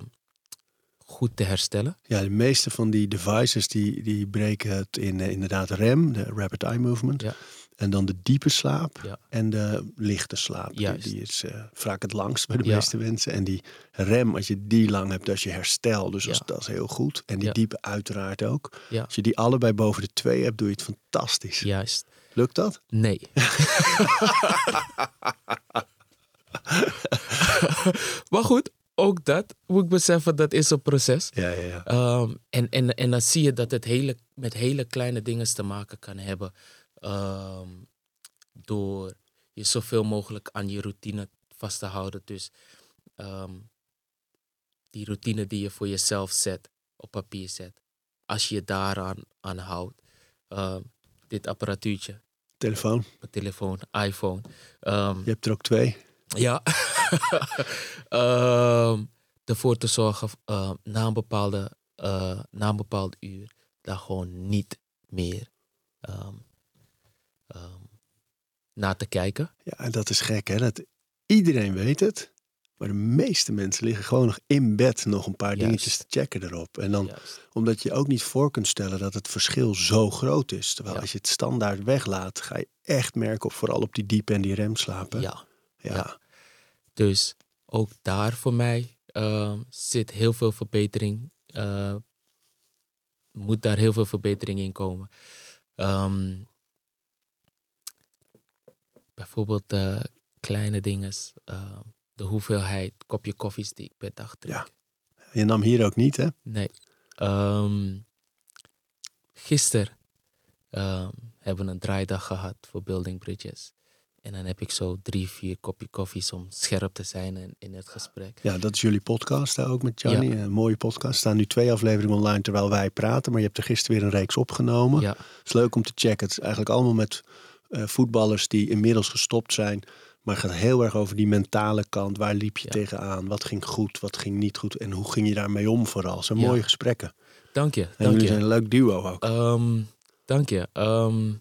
goed te herstellen. Ja, de meeste van die devices die, die breken het in eh, inderdaad REM, de Rapid Eye Movement. Ja. En dan de diepe slaap Ja. en de lichte slaap. Die, Juist. die is eh, vaak het langst bij de Ja. meeste mensen. En die REM, als je die lang hebt, dat is je herstel. Dus Ja. als, dat is heel goed. En die diepe uiteraard ook. Als je die allebei boven de twee hebt, doe je het fantastisch. Juist. Lukt dat? Nee. maar goed, ook dat moet ik beseffen, dat is een proces. Ja, ja, ja. Ehm, en, en, en dan zie je dat het hele, met hele kleine dingen te maken kan hebben. Ehm, door je zoveel mogelijk aan je routine vast te houden. Dus ehm, die routine die je voor jezelf zet, op papier zet. Als je je daaraan aan houdt. ehm, dit apparatuurtje, Telefoon. mijn telefoon, iPhone. Je hebt er ook twee. ja. Ervoor te zorgen na, een bepaalde, eh, na een bepaald uur daar gewoon niet meer ehm, naar te kijken. Ja, en dat is gek, hè? Dat, iedereen weet het. Maar de meeste mensen liggen gewoon nog in bed nog een paar Juist. dingetjes te checken erop. En dan Juist. Omdat je ook niet voor kunt stellen dat het verschil zo groot is. Terwijl Ja. als je het standaard weglaat, ga je echt merken, op, vooral op die diepe en die remslapen. Ja. ja. ja. Dus ook daar voor mij ehm, zit heel veel verbetering. eh, moet daar heel veel verbetering in komen. Ehm, bijvoorbeeld eh, kleine dingen. ehm, de hoeveelheid kopje koffies die ik per dag drink. Ja. Je nam hier ook niet, hè? Nee. Ehm gisteren ehm, hebben we een draaidag gehad voor Building Bridges. En dan heb ik zo drie, vier kopje koffies om scherp te zijn in, in het gesprek. Ja, dat is jullie podcast hè, ook met Johnny. Een mooie podcast. Er staan nu twee afleveringen online terwijl wij praten. Maar je hebt er gisteren weer een reeks opgenomen. Ja, Het is leuk om te checken. Het is eigenlijk allemaal met eh, voetballers die inmiddels gestopt zijn. Maar het gaat heel erg over die mentale kant. Waar liep je Ja. tegenaan? Wat ging goed? Wat ging niet goed? En hoe ging je daarmee om vooral? Zijn Ja. mooie gesprekken. dank je. En Dank jullie je. zijn een leuk duo ook. Ehm, dank je. Ehm,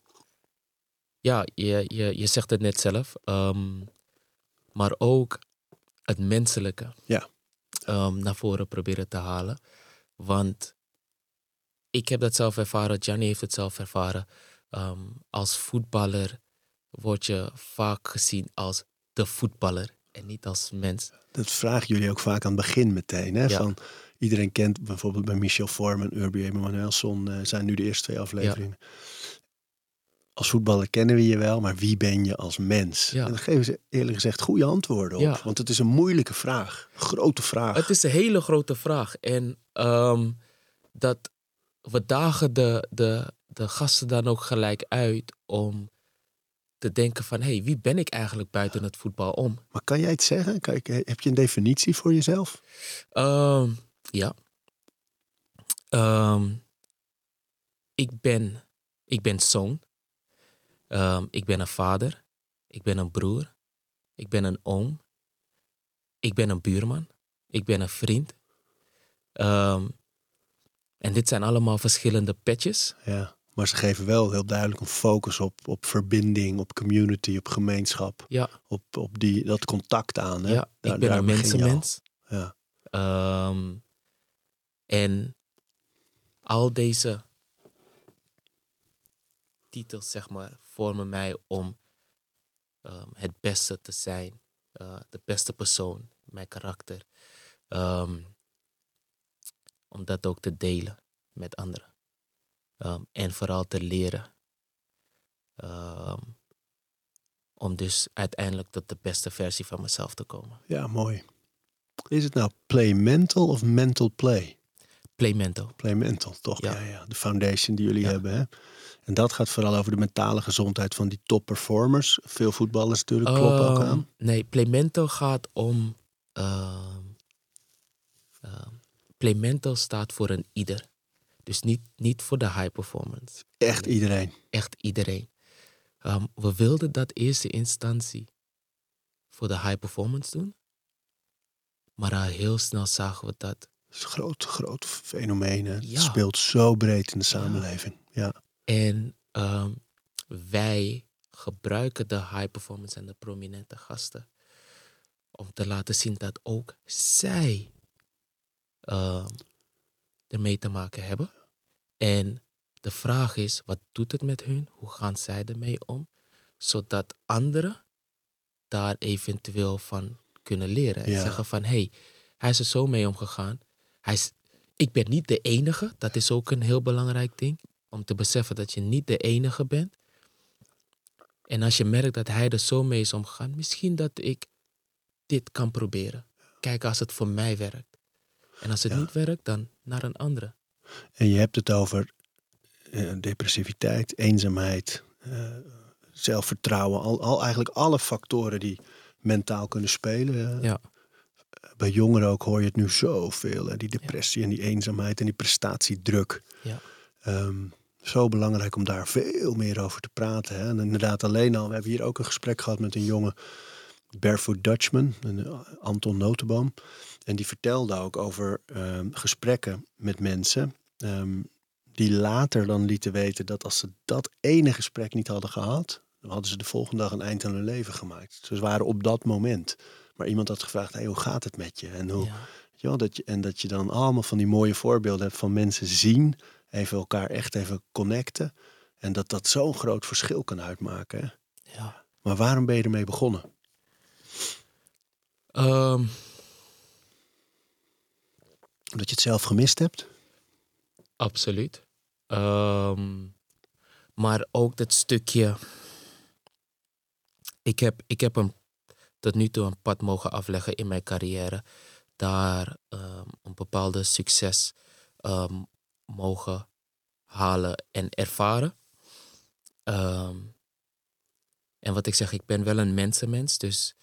ja, je, je, je zegt het net zelf. Ehm, maar ook het menselijke Ja. naar voren proberen te halen. Want ik heb dat zelf ervaren, Gianni heeft het zelf ervaren. Ehm, als voetballer word je vaak gezien als de voetballer en niet als mens. Dat vragen jullie ook vaak aan het begin meteen. Hè? Ja. Van, iedereen kent bijvoorbeeld bij Michel Vorm en Urbi Emanuelson eh zijn nu de eerste twee afleveringen. Als voetballer kennen we je wel, maar wie ben je als mens? Ja. En daar geven ze eerlijk gezegd goede antwoorden op. Want het is een moeilijke vraag. Grote vraag. Het is een hele grote vraag. En ehm, dat we dagen de, de, de gasten dan ook gelijk uit om te denken van, hé, hey, wie ben ik eigenlijk buiten het voetbal om? Maar kan jij het zeggen? Ik, heb je een definitie voor jezelf? Ehm, ja. Ehm, ik, ben, ik ben zoon. Ehm, ik ben een vader. Ik ben een broer. Ik ben een oom. Ik ben een buurman. Ik ben een vriend. En dit zijn allemaal verschillende petjes. Ja, maar ze geven wel heel duidelijk een focus op, op verbinding, op community, op gemeenschap. Ja. Op, op die, dat contact aan. Hè? Ja, ik ben een mensenmens. Ja. Ehm, en al deze titels, zeg maar, vormen mij om ehm, het beste te zijn. Uh, de beste persoon, mijn karakter. Um, om dat ook te delen met anderen. Um, en vooral te leren. om dus uiteindelijk tot de beste versie van mezelf te komen. Ja, mooi. Is het nou play mental of mental play? Play mental. Play mental, toch? Ja, ja, de foundation die jullie hebben. Hè? En dat gaat vooral over de mentale gezondheid van die top performers. Veel voetballers natuurlijk kloppen ook Ehm, aan. Nee, Playmento gaat om. ehm ehm, Playmento staat voor een ieder. Dus niet, niet voor de high performance. Echt iedereen. Echt iedereen. Ehm, we wilden dat eerste instantie voor de high performance doen. Maar al heel snel zagen we dat. Dat is een groot, groot fenomeen. Het speelt zo breed in de samenleving. Ja. En ehm, wij gebruiken de high performance en de prominente gasten om te laten zien dat ook zij ehm, ermee te maken hebben. En de vraag is, wat doet het met hun? Hoe gaan zij ermee om? Zodat anderen daar eventueel van kunnen leren. En Ja. zeggen van, hé, hey, hij is er zo mee omgegaan. Hij is, ik ben niet de enige. Dat is ook een heel belangrijk ding. Om te beseffen dat je niet de enige bent. En als je merkt dat hij er zo mee is omgegaan, misschien dat ik dit kan proberen. Kijk als het voor mij werkt. En als het Ja. niet werkt, dan naar een andere. En je hebt het over eh, depressiviteit, eenzaamheid, eh, zelfvertrouwen. Al, al eigenlijk alle factoren die mentaal kunnen spelen. Ja. Bij jongeren ook hoor je het nu zoveel. Hè? Die depressie en die eenzaamheid en die prestatiedruk. Ja. Ehm, zo belangrijk om daar veel meer over te praten. Hè? En inderdaad alleen al, we hebben hier ook een gesprek gehad met een jongen, Barefoot Dutchman, een, eh, Anton Notenboom. En die vertelde ook over ehm, gesprekken met mensen ehm, die later dan lieten weten dat als ze dat ene gesprek niet hadden gehad, dan hadden ze de volgende dag een eind aan hun leven gemaakt. Ze waren op dat moment. Maar iemand had gevraagd, hey, hoe gaat het met je? En, hoe, Ja. weet je wel, dat je, en dat je dan allemaal van die mooie voorbeelden hebt van mensen zien, even elkaar echt even connecten. En dat dat zo'n groot verschil kan uitmaken. Hè? ja. Maar waarom ben je ermee begonnen? Ehm, Omdat je het zelf gemist hebt? absoluut. Ehm, maar ook dat stukje. Ik heb, ik heb een, tot nu toe een pad mogen afleggen in mijn carrière. Daar ehm, een bepaalde succes ehm, mogen halen en ervaren. En wat ik zeg, ik ben wel een mensenmens. Dus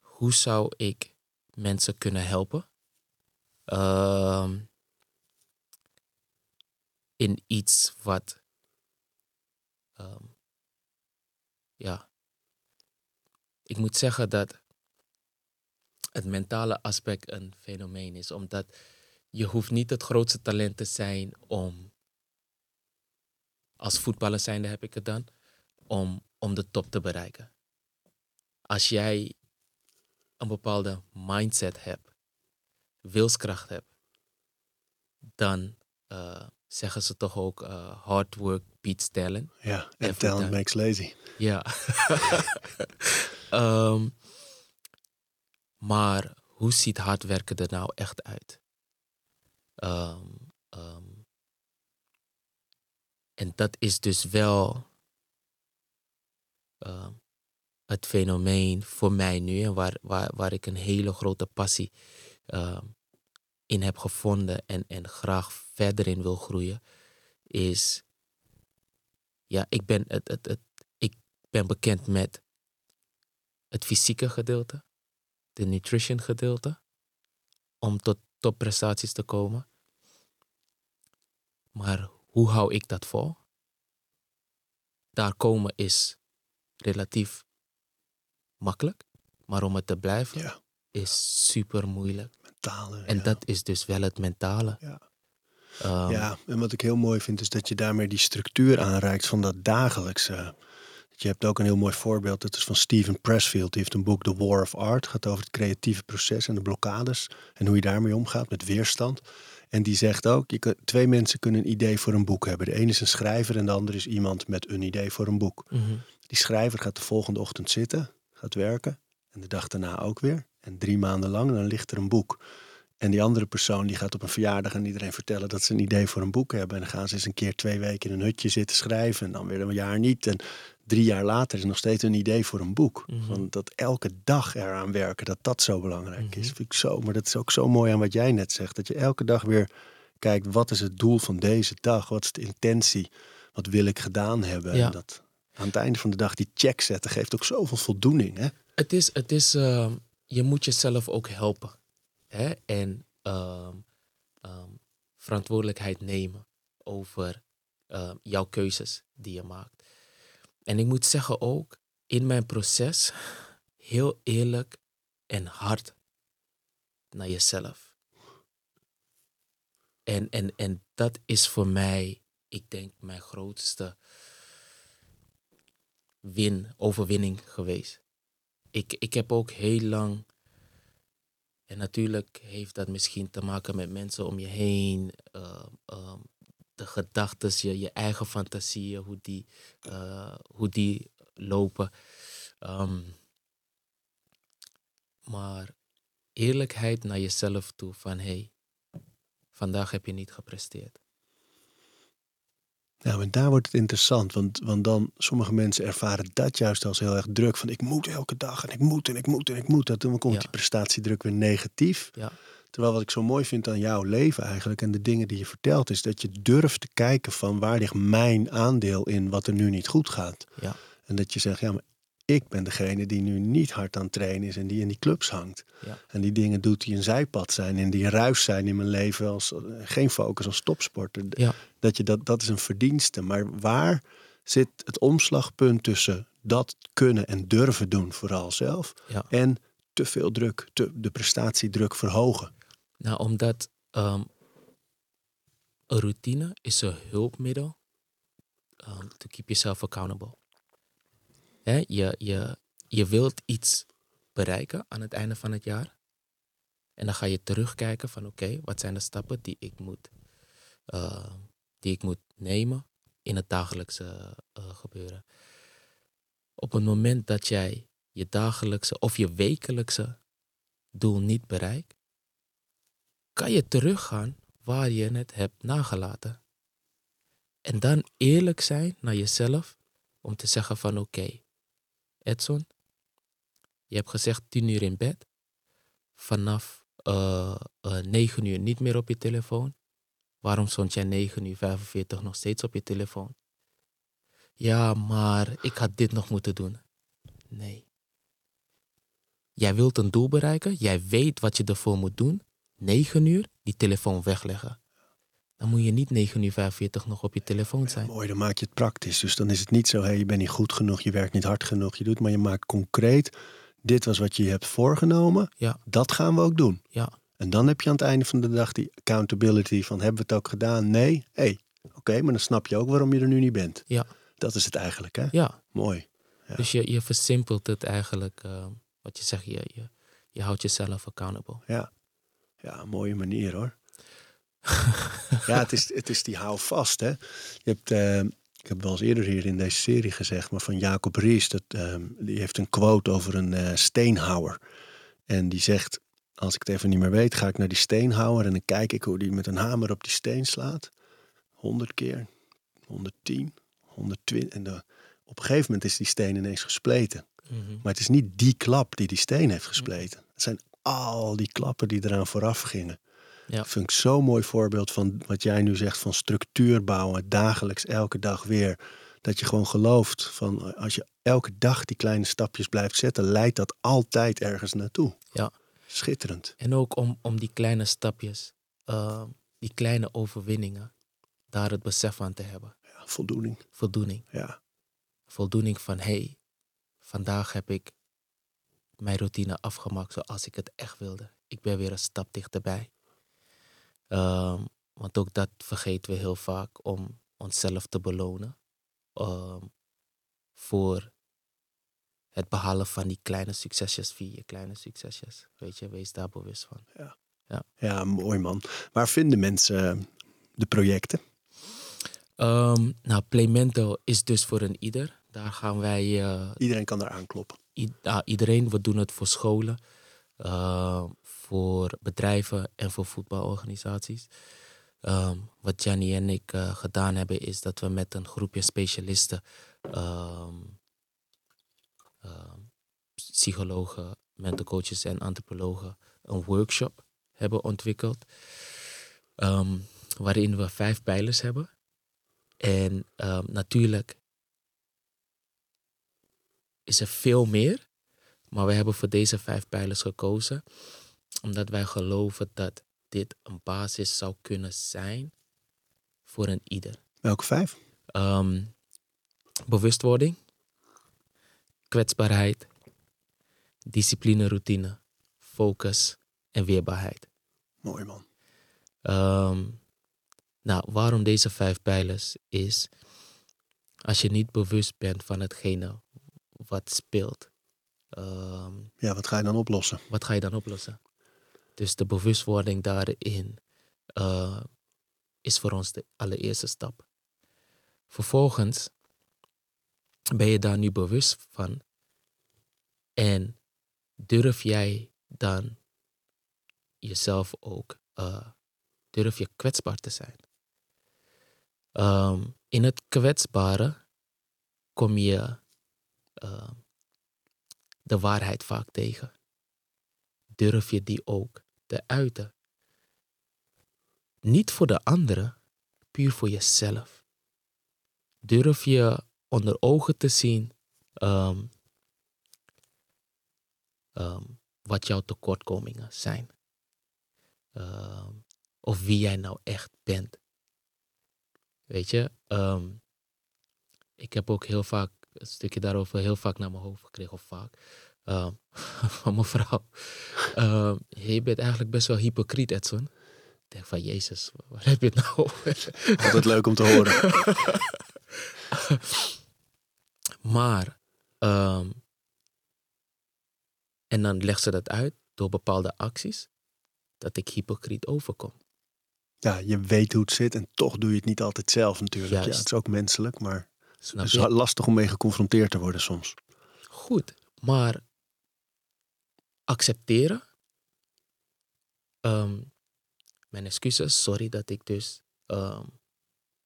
hoe zou ik mensen kunnen helpen? Ehm, in iets wat. ehm, ja. Ik moet zeggen dat het mentale aspect een fenomeen is, omdat je hoeft niet het grootste talent te zijn om. Als voetballer zijnde heb ik het dan, om, om de top te bereiken. Als jij een bepaalde mindset hebt, wilskracht hebt, dan eh, zeggen ze toch ook eh, hard work beats talent. Ja, en talent time. makes lazy. Ja. Ehm, maar hoe ziet hard werken er nou echt uit? Ehm, ehm, en dat is dus wel het fenomeen voor mij nu en waar, waar, waar ik een hele grote passie ehm, in heb gevonden en, en graag verder in wil groeien, is ja, ik ben, het, het, het, ik ben bekend met het fysieke gedeelte, de nutrition gedeelte, om tot topprestaties te komen. Maar hoe hou ik dat vol? Daar komen is relatief makkelijk, maar om het te blijven Ja, is super moeilijk. mentale. En ja. dat is dus wel het mentale. Ja. Ehm, Ja, en wat ik heel mooi vind is dat je daarmee die structuur aanreikt van dat dagelijkse. Je hebt ook een heel mooi voorbeeld, dat is van Steven Pressfield. Die heeft een boek The War of Art, gaat over het creatieve proces en de blokkades en hoe je daarmee omgaat met weerstand. En die zegt ook, je twee mensen kunnen een idee voor een boek hebben. De ene is een schrijver en de andere is iemand met een idee voor een boek. mhm. Die schrijver gaat de volgende ochtend zitten, gaat werken en de dag daarna ook weer. En drie maanden lang, dan ligt er een boek. En die andere persoon die gaat op een verjaardag aan iedereen vertellen dat ze een idee voor een boek hebben. En dan gaan ze eens een keer twee weken in een hutje zitten schrijven. En dan weer een jaar niet. En drie jaar later is nog steeds een idee voor een boek. Mhm. Want dat elke dag eraan werken, dat dat zo belangrijk is. Mhm. Vind ik zo. Maar dat is ook zo mooi aan wat jij net zegt. Dat je elke dag weer kijkt, wat is het doel van deze dag? Wat is de intentie? Wat wil ik gedaan hebben? Ja. En dat aan het einde van de dag die check zetten geeft ook zoveel voldoening. Hè? Het is, het is ehm, je moet jezelf ook helpen. Hè? En ehm, ehm, verantwoordelijkheid nemen over jouw keuzes die je maakt. En ik moet zeggen ook, in mijn proces, heel eerlijk en hard naar jezelf. En, en, en dat is voor mij, ik denk, mijn grootste win, overwinning geweest ik, ik heb ook heel lang. En natuurlijk heeft dat misschien te maken met mensen om je heen. ehm, ehm, de gedachten, je, je eigen fantasieën, hoe die, eh, hoe die lopen. Ehm, maar eerlijkheid naar jezelf toe van hé, hey, vandaag heb je niet gepresteerd. Ja, maar daar wordt het interessant. Want, want dan, sommige mensen ervaren dat juist als heel erg druk. Van ik moet elke dag en ik moet en ik moet en ik moet. Dat, dan komt Ja. die prestatiedruk weer negatief. Ja. Terwijl wat ik zo mooi vind aan jouw leven eigenlijk en de dingen die je vertelt, is dat je durft te kijken van waar ligt mijn aandeel in wat er nu niet goed gaat. Ja. En dat je zegt, ja, maar ik ben degene die nu niet hard aan het trainen is en die in die clubs hangt. Ja. En die dingen doet die een zijpad zijn en die ruis zijn in mijn leven als eh, geen focus als topsporter. Ja. Dat je dat, dat is een verdienste. Maar waar zit het omslagpunt tussen dat kunnen en durven doen, vooral zelf, Ja. en te veel druk, te, de prestatiedruk verhogen? Nou, omdat ehm, een routine is een hulpmiddel um, to keep yourself accountable. Je, je, je wilt iets bereiken aan het einde van het jaar. En dan ga je terugkijken van oké, wat zijn de stappen die ik moet, eh, die ik moet nemen in het dagelijkse eh, gebeuren. Op het moment dat jij je dagelijkse of je wekelijkse doel niet bereikt, kan je teruggaan waar je het hebt nagelaten. En dan eerlijk zijn naar jezelf om te zeggen van oké, Edson, je hebt gezegd 10 uur in bed. Vanaf eh, 9 uur niet meer op je telefoon. Waarom stond jij 9 uur 45 nog steeds op je telefoon? Ja, maar ik had dit nog moeten doen. Nee. Jij wilt een doel bereiken. Jij weet wat je ervoor moet doen. 9 uur die telefoon wegleggen. Dan moet je niet 9 uur 45 nog op je telefoon zijn. Mooi, dan maak je het praktisch. Dus dan is het niet zo, hé, je bent niet goed genoeg, je werkt niet hard genoeg, je doet, maar je maakt concreet, dit was wat je hebt voorgenomen, Ja. dat gaan we ook doen. Ja, En dan heb je aan het einde van de dag die accountability van, hebben we het ook gedaan? Nee? Hé, oké, maar dan snap je ook waarom je er nu niet bent. ja, Dat is het eigenlijk, hè? ja. Mooi. Ja. Dus je, je versimpelt het eigenlijk. eh, wat je zegt, je, je, je houdt jezelf accountable. Ja. Ja, mooie manier hoor. ja, het is, het is die hou vast, hè. Je hebt, eh, ik heb wel eens eerder hier in deze serie gezegd, maar van Jacob Ries, dat, eh, die heeft een quote over een eh, steenhouwer. En die zegt, als ik het even niet meer weet, ga ik naar die steenhouwer en dan kijk ik hoe die met een hamer op die steen slaat. 100 keer, 110, 120. En de, op een gegeven moment is die steen ineens gespleten. Mhm. Maar het is niet die klap die die steen heeft gespleten. Het zijn al die klappen die eraan vooraf gingen. Ja. Dat vind ik zo'n mooi voorbeeld van wat jij nu zegt van structuur bouwen, dagelijks, elke dag weer. Dat je gewoon gelooft van als je elke dag die kleine stapjes blijft zetten, leidt dat altijd ergens naartoe. Ja. Schitterend. En ook om, om die kleine stapjes, eh, die kleine overwinningen, daar het besef aan te hebben. Ja, voldoening. Voldoening. Ja. Voldoening van, hé, hey, vandaag heb ik mijn routine afgemaakt zoals ik het echt wilde. Ik ben weer een stap dichterbij. Ehm, want ook dat vergeten we heel vaak om onszelf te belonen. ehm, voor het behalen van die kleine succesjes, vier kleine succesjes. Weet je, wees daar bewust van. Ja, mooi man. Waar vinden mensen de projecten? Ehm, nou, Playmento is dus voor een ieder. Daar gaan wij eh, Iedereen kan daar aankloppen. i- ah, iedereen, we doen het voor scholen, eh, voor bedrijven en voor voetbalorganisaties. Ehm, wat Janny en ik eh, gedaan hebben, is dat we met een groepje specialisten, ehm, ehm, psychologen, mental coaches en antropologen, een workshop hebben ontwikkeld. waarin we vijf pijlers hebben. En natuurlijk is er veel meer. Maar we hebben voor deze vijf pijlers gekozen. Omdat wij geloven dat dit een basis zou kunnen zijn voor een ieder. Welke vijf? Ehm, bewustwording, kwetsbaarheid, discipline, routine, focus en weerbaarheid. Mooi man. Ehm, nou, waarom deze vijf pijlers is, als je niet bewust bent van hetgene wat speelt, ehm, Ja, wat ga je dan oplossen? wat ga je dan oplossen? Dus de bewustwording daarin eh, is voor ons de allereerste stap. Vervolgens ben je daar nu bewust van en durf jij dan jezelf ook, eh, durf je kwetsbaar te zijn. Ehm, in het kwetsbare kom je eh, de waarheid vaak tegen. Durf je die ook te uiten? Niet voor de anderen, puur voor jezelf. Durf je onder ogen te zien ehm, ehm, wat jouw tekortkomingen zijn. Ehm, of wie jij nou echt bent. Weet je, ik heb ook heel vaak een stukje daarover heel vaak naar mijn hoofd gekregen, of vaak, ehm, van mijn vrouw. Ehm, je bent eigenlijk best wel hypocriet, Edson. Ik denk van, Jezus, waar heb je het nou over? Altijd leuk om te horen. Maar, ehm, en dan legt ze dat uit door bepaalde acties, dat ik hypocriet overkom. Ja, je weet hoe het zit en toch doe je het niet altijd zelf natuurlijk. Ja, het is ook menselijk, maar Snap het je? is lastig om mee geconfronteerd te worden soms. Goed, maar accepteren. Ehm, mijn excuses, sorry dat ik dus ehm,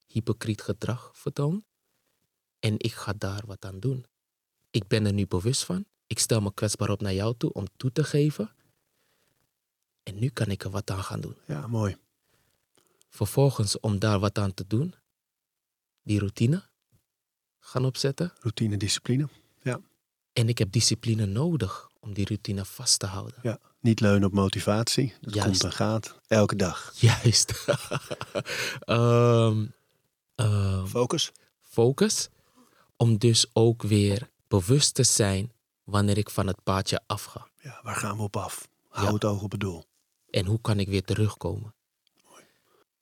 hypocriet gedrag vertoon. En ik ga daar wat aan doen. Ik ben er nu bewust van. Ik stel me kwetsbaar op naar jou toe om toe te geven. En nu kan ik er wat aan gaan doen. Ja, mooi. Vervolgens, om daar wat aan te doen, die routine gaan opzetten. Routine, discipline. En ik heb discipline nodig om die routine vast te houden. Ja, niet leunen op motivatie. Dat Juist. komt en gaat. Elke dag. Juist. Ehm, ehm, Focus. focus. Om dus ook weer bewust te zijn wanneer ik van het paadje afga. Ja, waar gaan we op af? Hou Ja. het oog op het doel. En hoe kan ik weer terugkomen?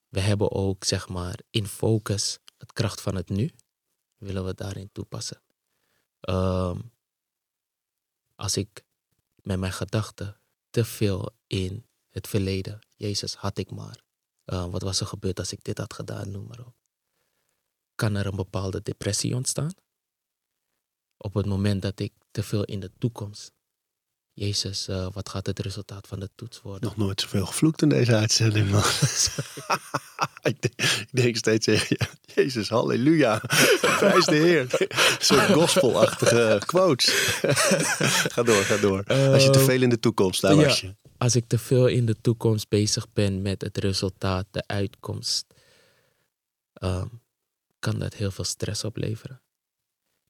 We hebben ook, zeg maar, in focus het kracht van het nu. Willen we daarin toepassen. Ehm, als ik met mijn gedachten te veel in het verleden, Jezus, had ik maar. Eh, wat was er gebeurd als ik dit had gedaan, noem maar op. Kan er een bepaalde depressie ontstaan? Op het moment dat ik te veel in de toekomst. Jezus, eh, wat gaat het resultaat van de toets worden? Nog nooit zoveel gevloekt in deze uitzending, man. ik, denk, ik denk steeds je, Jezus, halleluja. Prijs de Heer. Zo'n gospelachtige quotes. ga door, ga door. Als je te veel in de toekomst, daar ja. was je. als ik te veel in de toekomst bezig ben met het resultaat, de uitkomst, ehm, kan dat heel veel stress opleveren.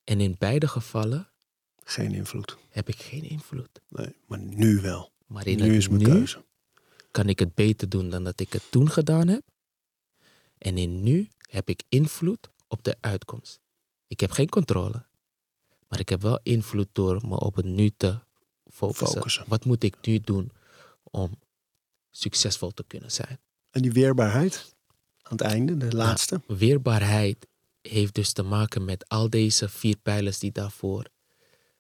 En in beide gevallen Geen invloed. heb ik geen invloed. Nee, maar nu wel. Maar in nu is mijn nu keuze. kan ik het beter doen dan dat ik het toen gedaan heb. En in nu heb ik invloed op de uitkomst. Ik heb geen controle. Maar ik heb wel invloed door me op het nu te focussen. Focussen. Wat moet ik nu doen om succesvol te kunnen zijn? En die weerbaarheid aan het einde, de laatste. Weerbaarheid heeft dus te maken met al deze vier pijlers die daarvoor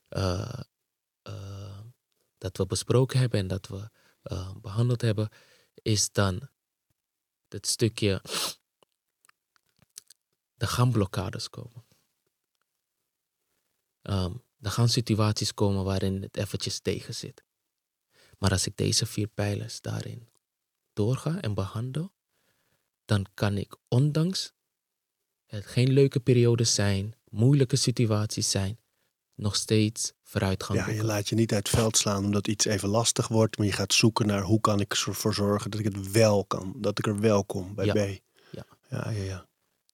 eh, eh, dat we besproken hebben en dat we eh, behandeld hebben, is dan het stukje er gaan blokkades komen. Ehm, er gaan situaties komen waarin het eventjes tegen zit. Maar als ik deze vier pijlers daarin doorga en behandel, dan kan ik ondanks het geen leuke periodes zijn, moeilijke situaties zijn, nog steeds vooruitgang Ja, je laat je niet uit het veld slaan omdat iets even lastig wordt. Maar je gaat zoeken naar hoe kan ik ervoor zorgen dat ik het wel kan. Dat ik er wel kom bij Ja. B. Ja. Ja, ja, ja.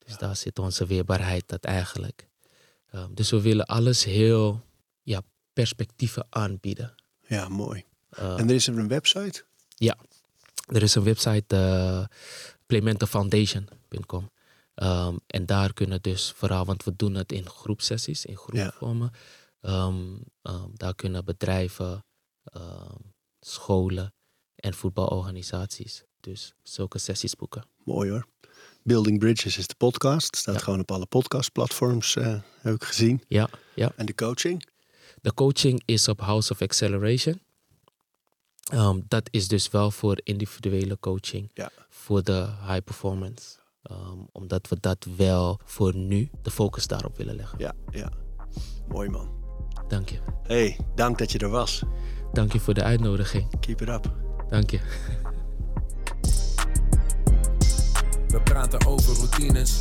Dus daar zit onze weerbaarheid dat eigenlijk. Ehm, dus we willen alles heel ja, perspectieven aanbieden. Ja, mooi. Eh, En er is er een website? Er is een website, uh. Ehm, en daar kunnen dus vooral, want we doen het in groepsessies, in groepvormen. Ehm, ehm, daar kunnen bedrijven, scholen en voetbalorganisaties dus zulke sessies boeken. Mooi hoor. Building Bridges is de podcast. Staat Ja. gewoon op alle podcastplatforms, eh, heb ik gezien. Ja, ja. En de coaching? De coaching is op House of Acceleration. Dat is dus wel voor individuele coaching, Ja. voor de high performance. Ehm, omdat we dat wel voor nu de focus daarop willen leggen. Ja, ja. Mooi man. Dank je. hey, dank dat je er was. Dank je voor de uitnodiging. Keep it up. Dank je. We praten over routines.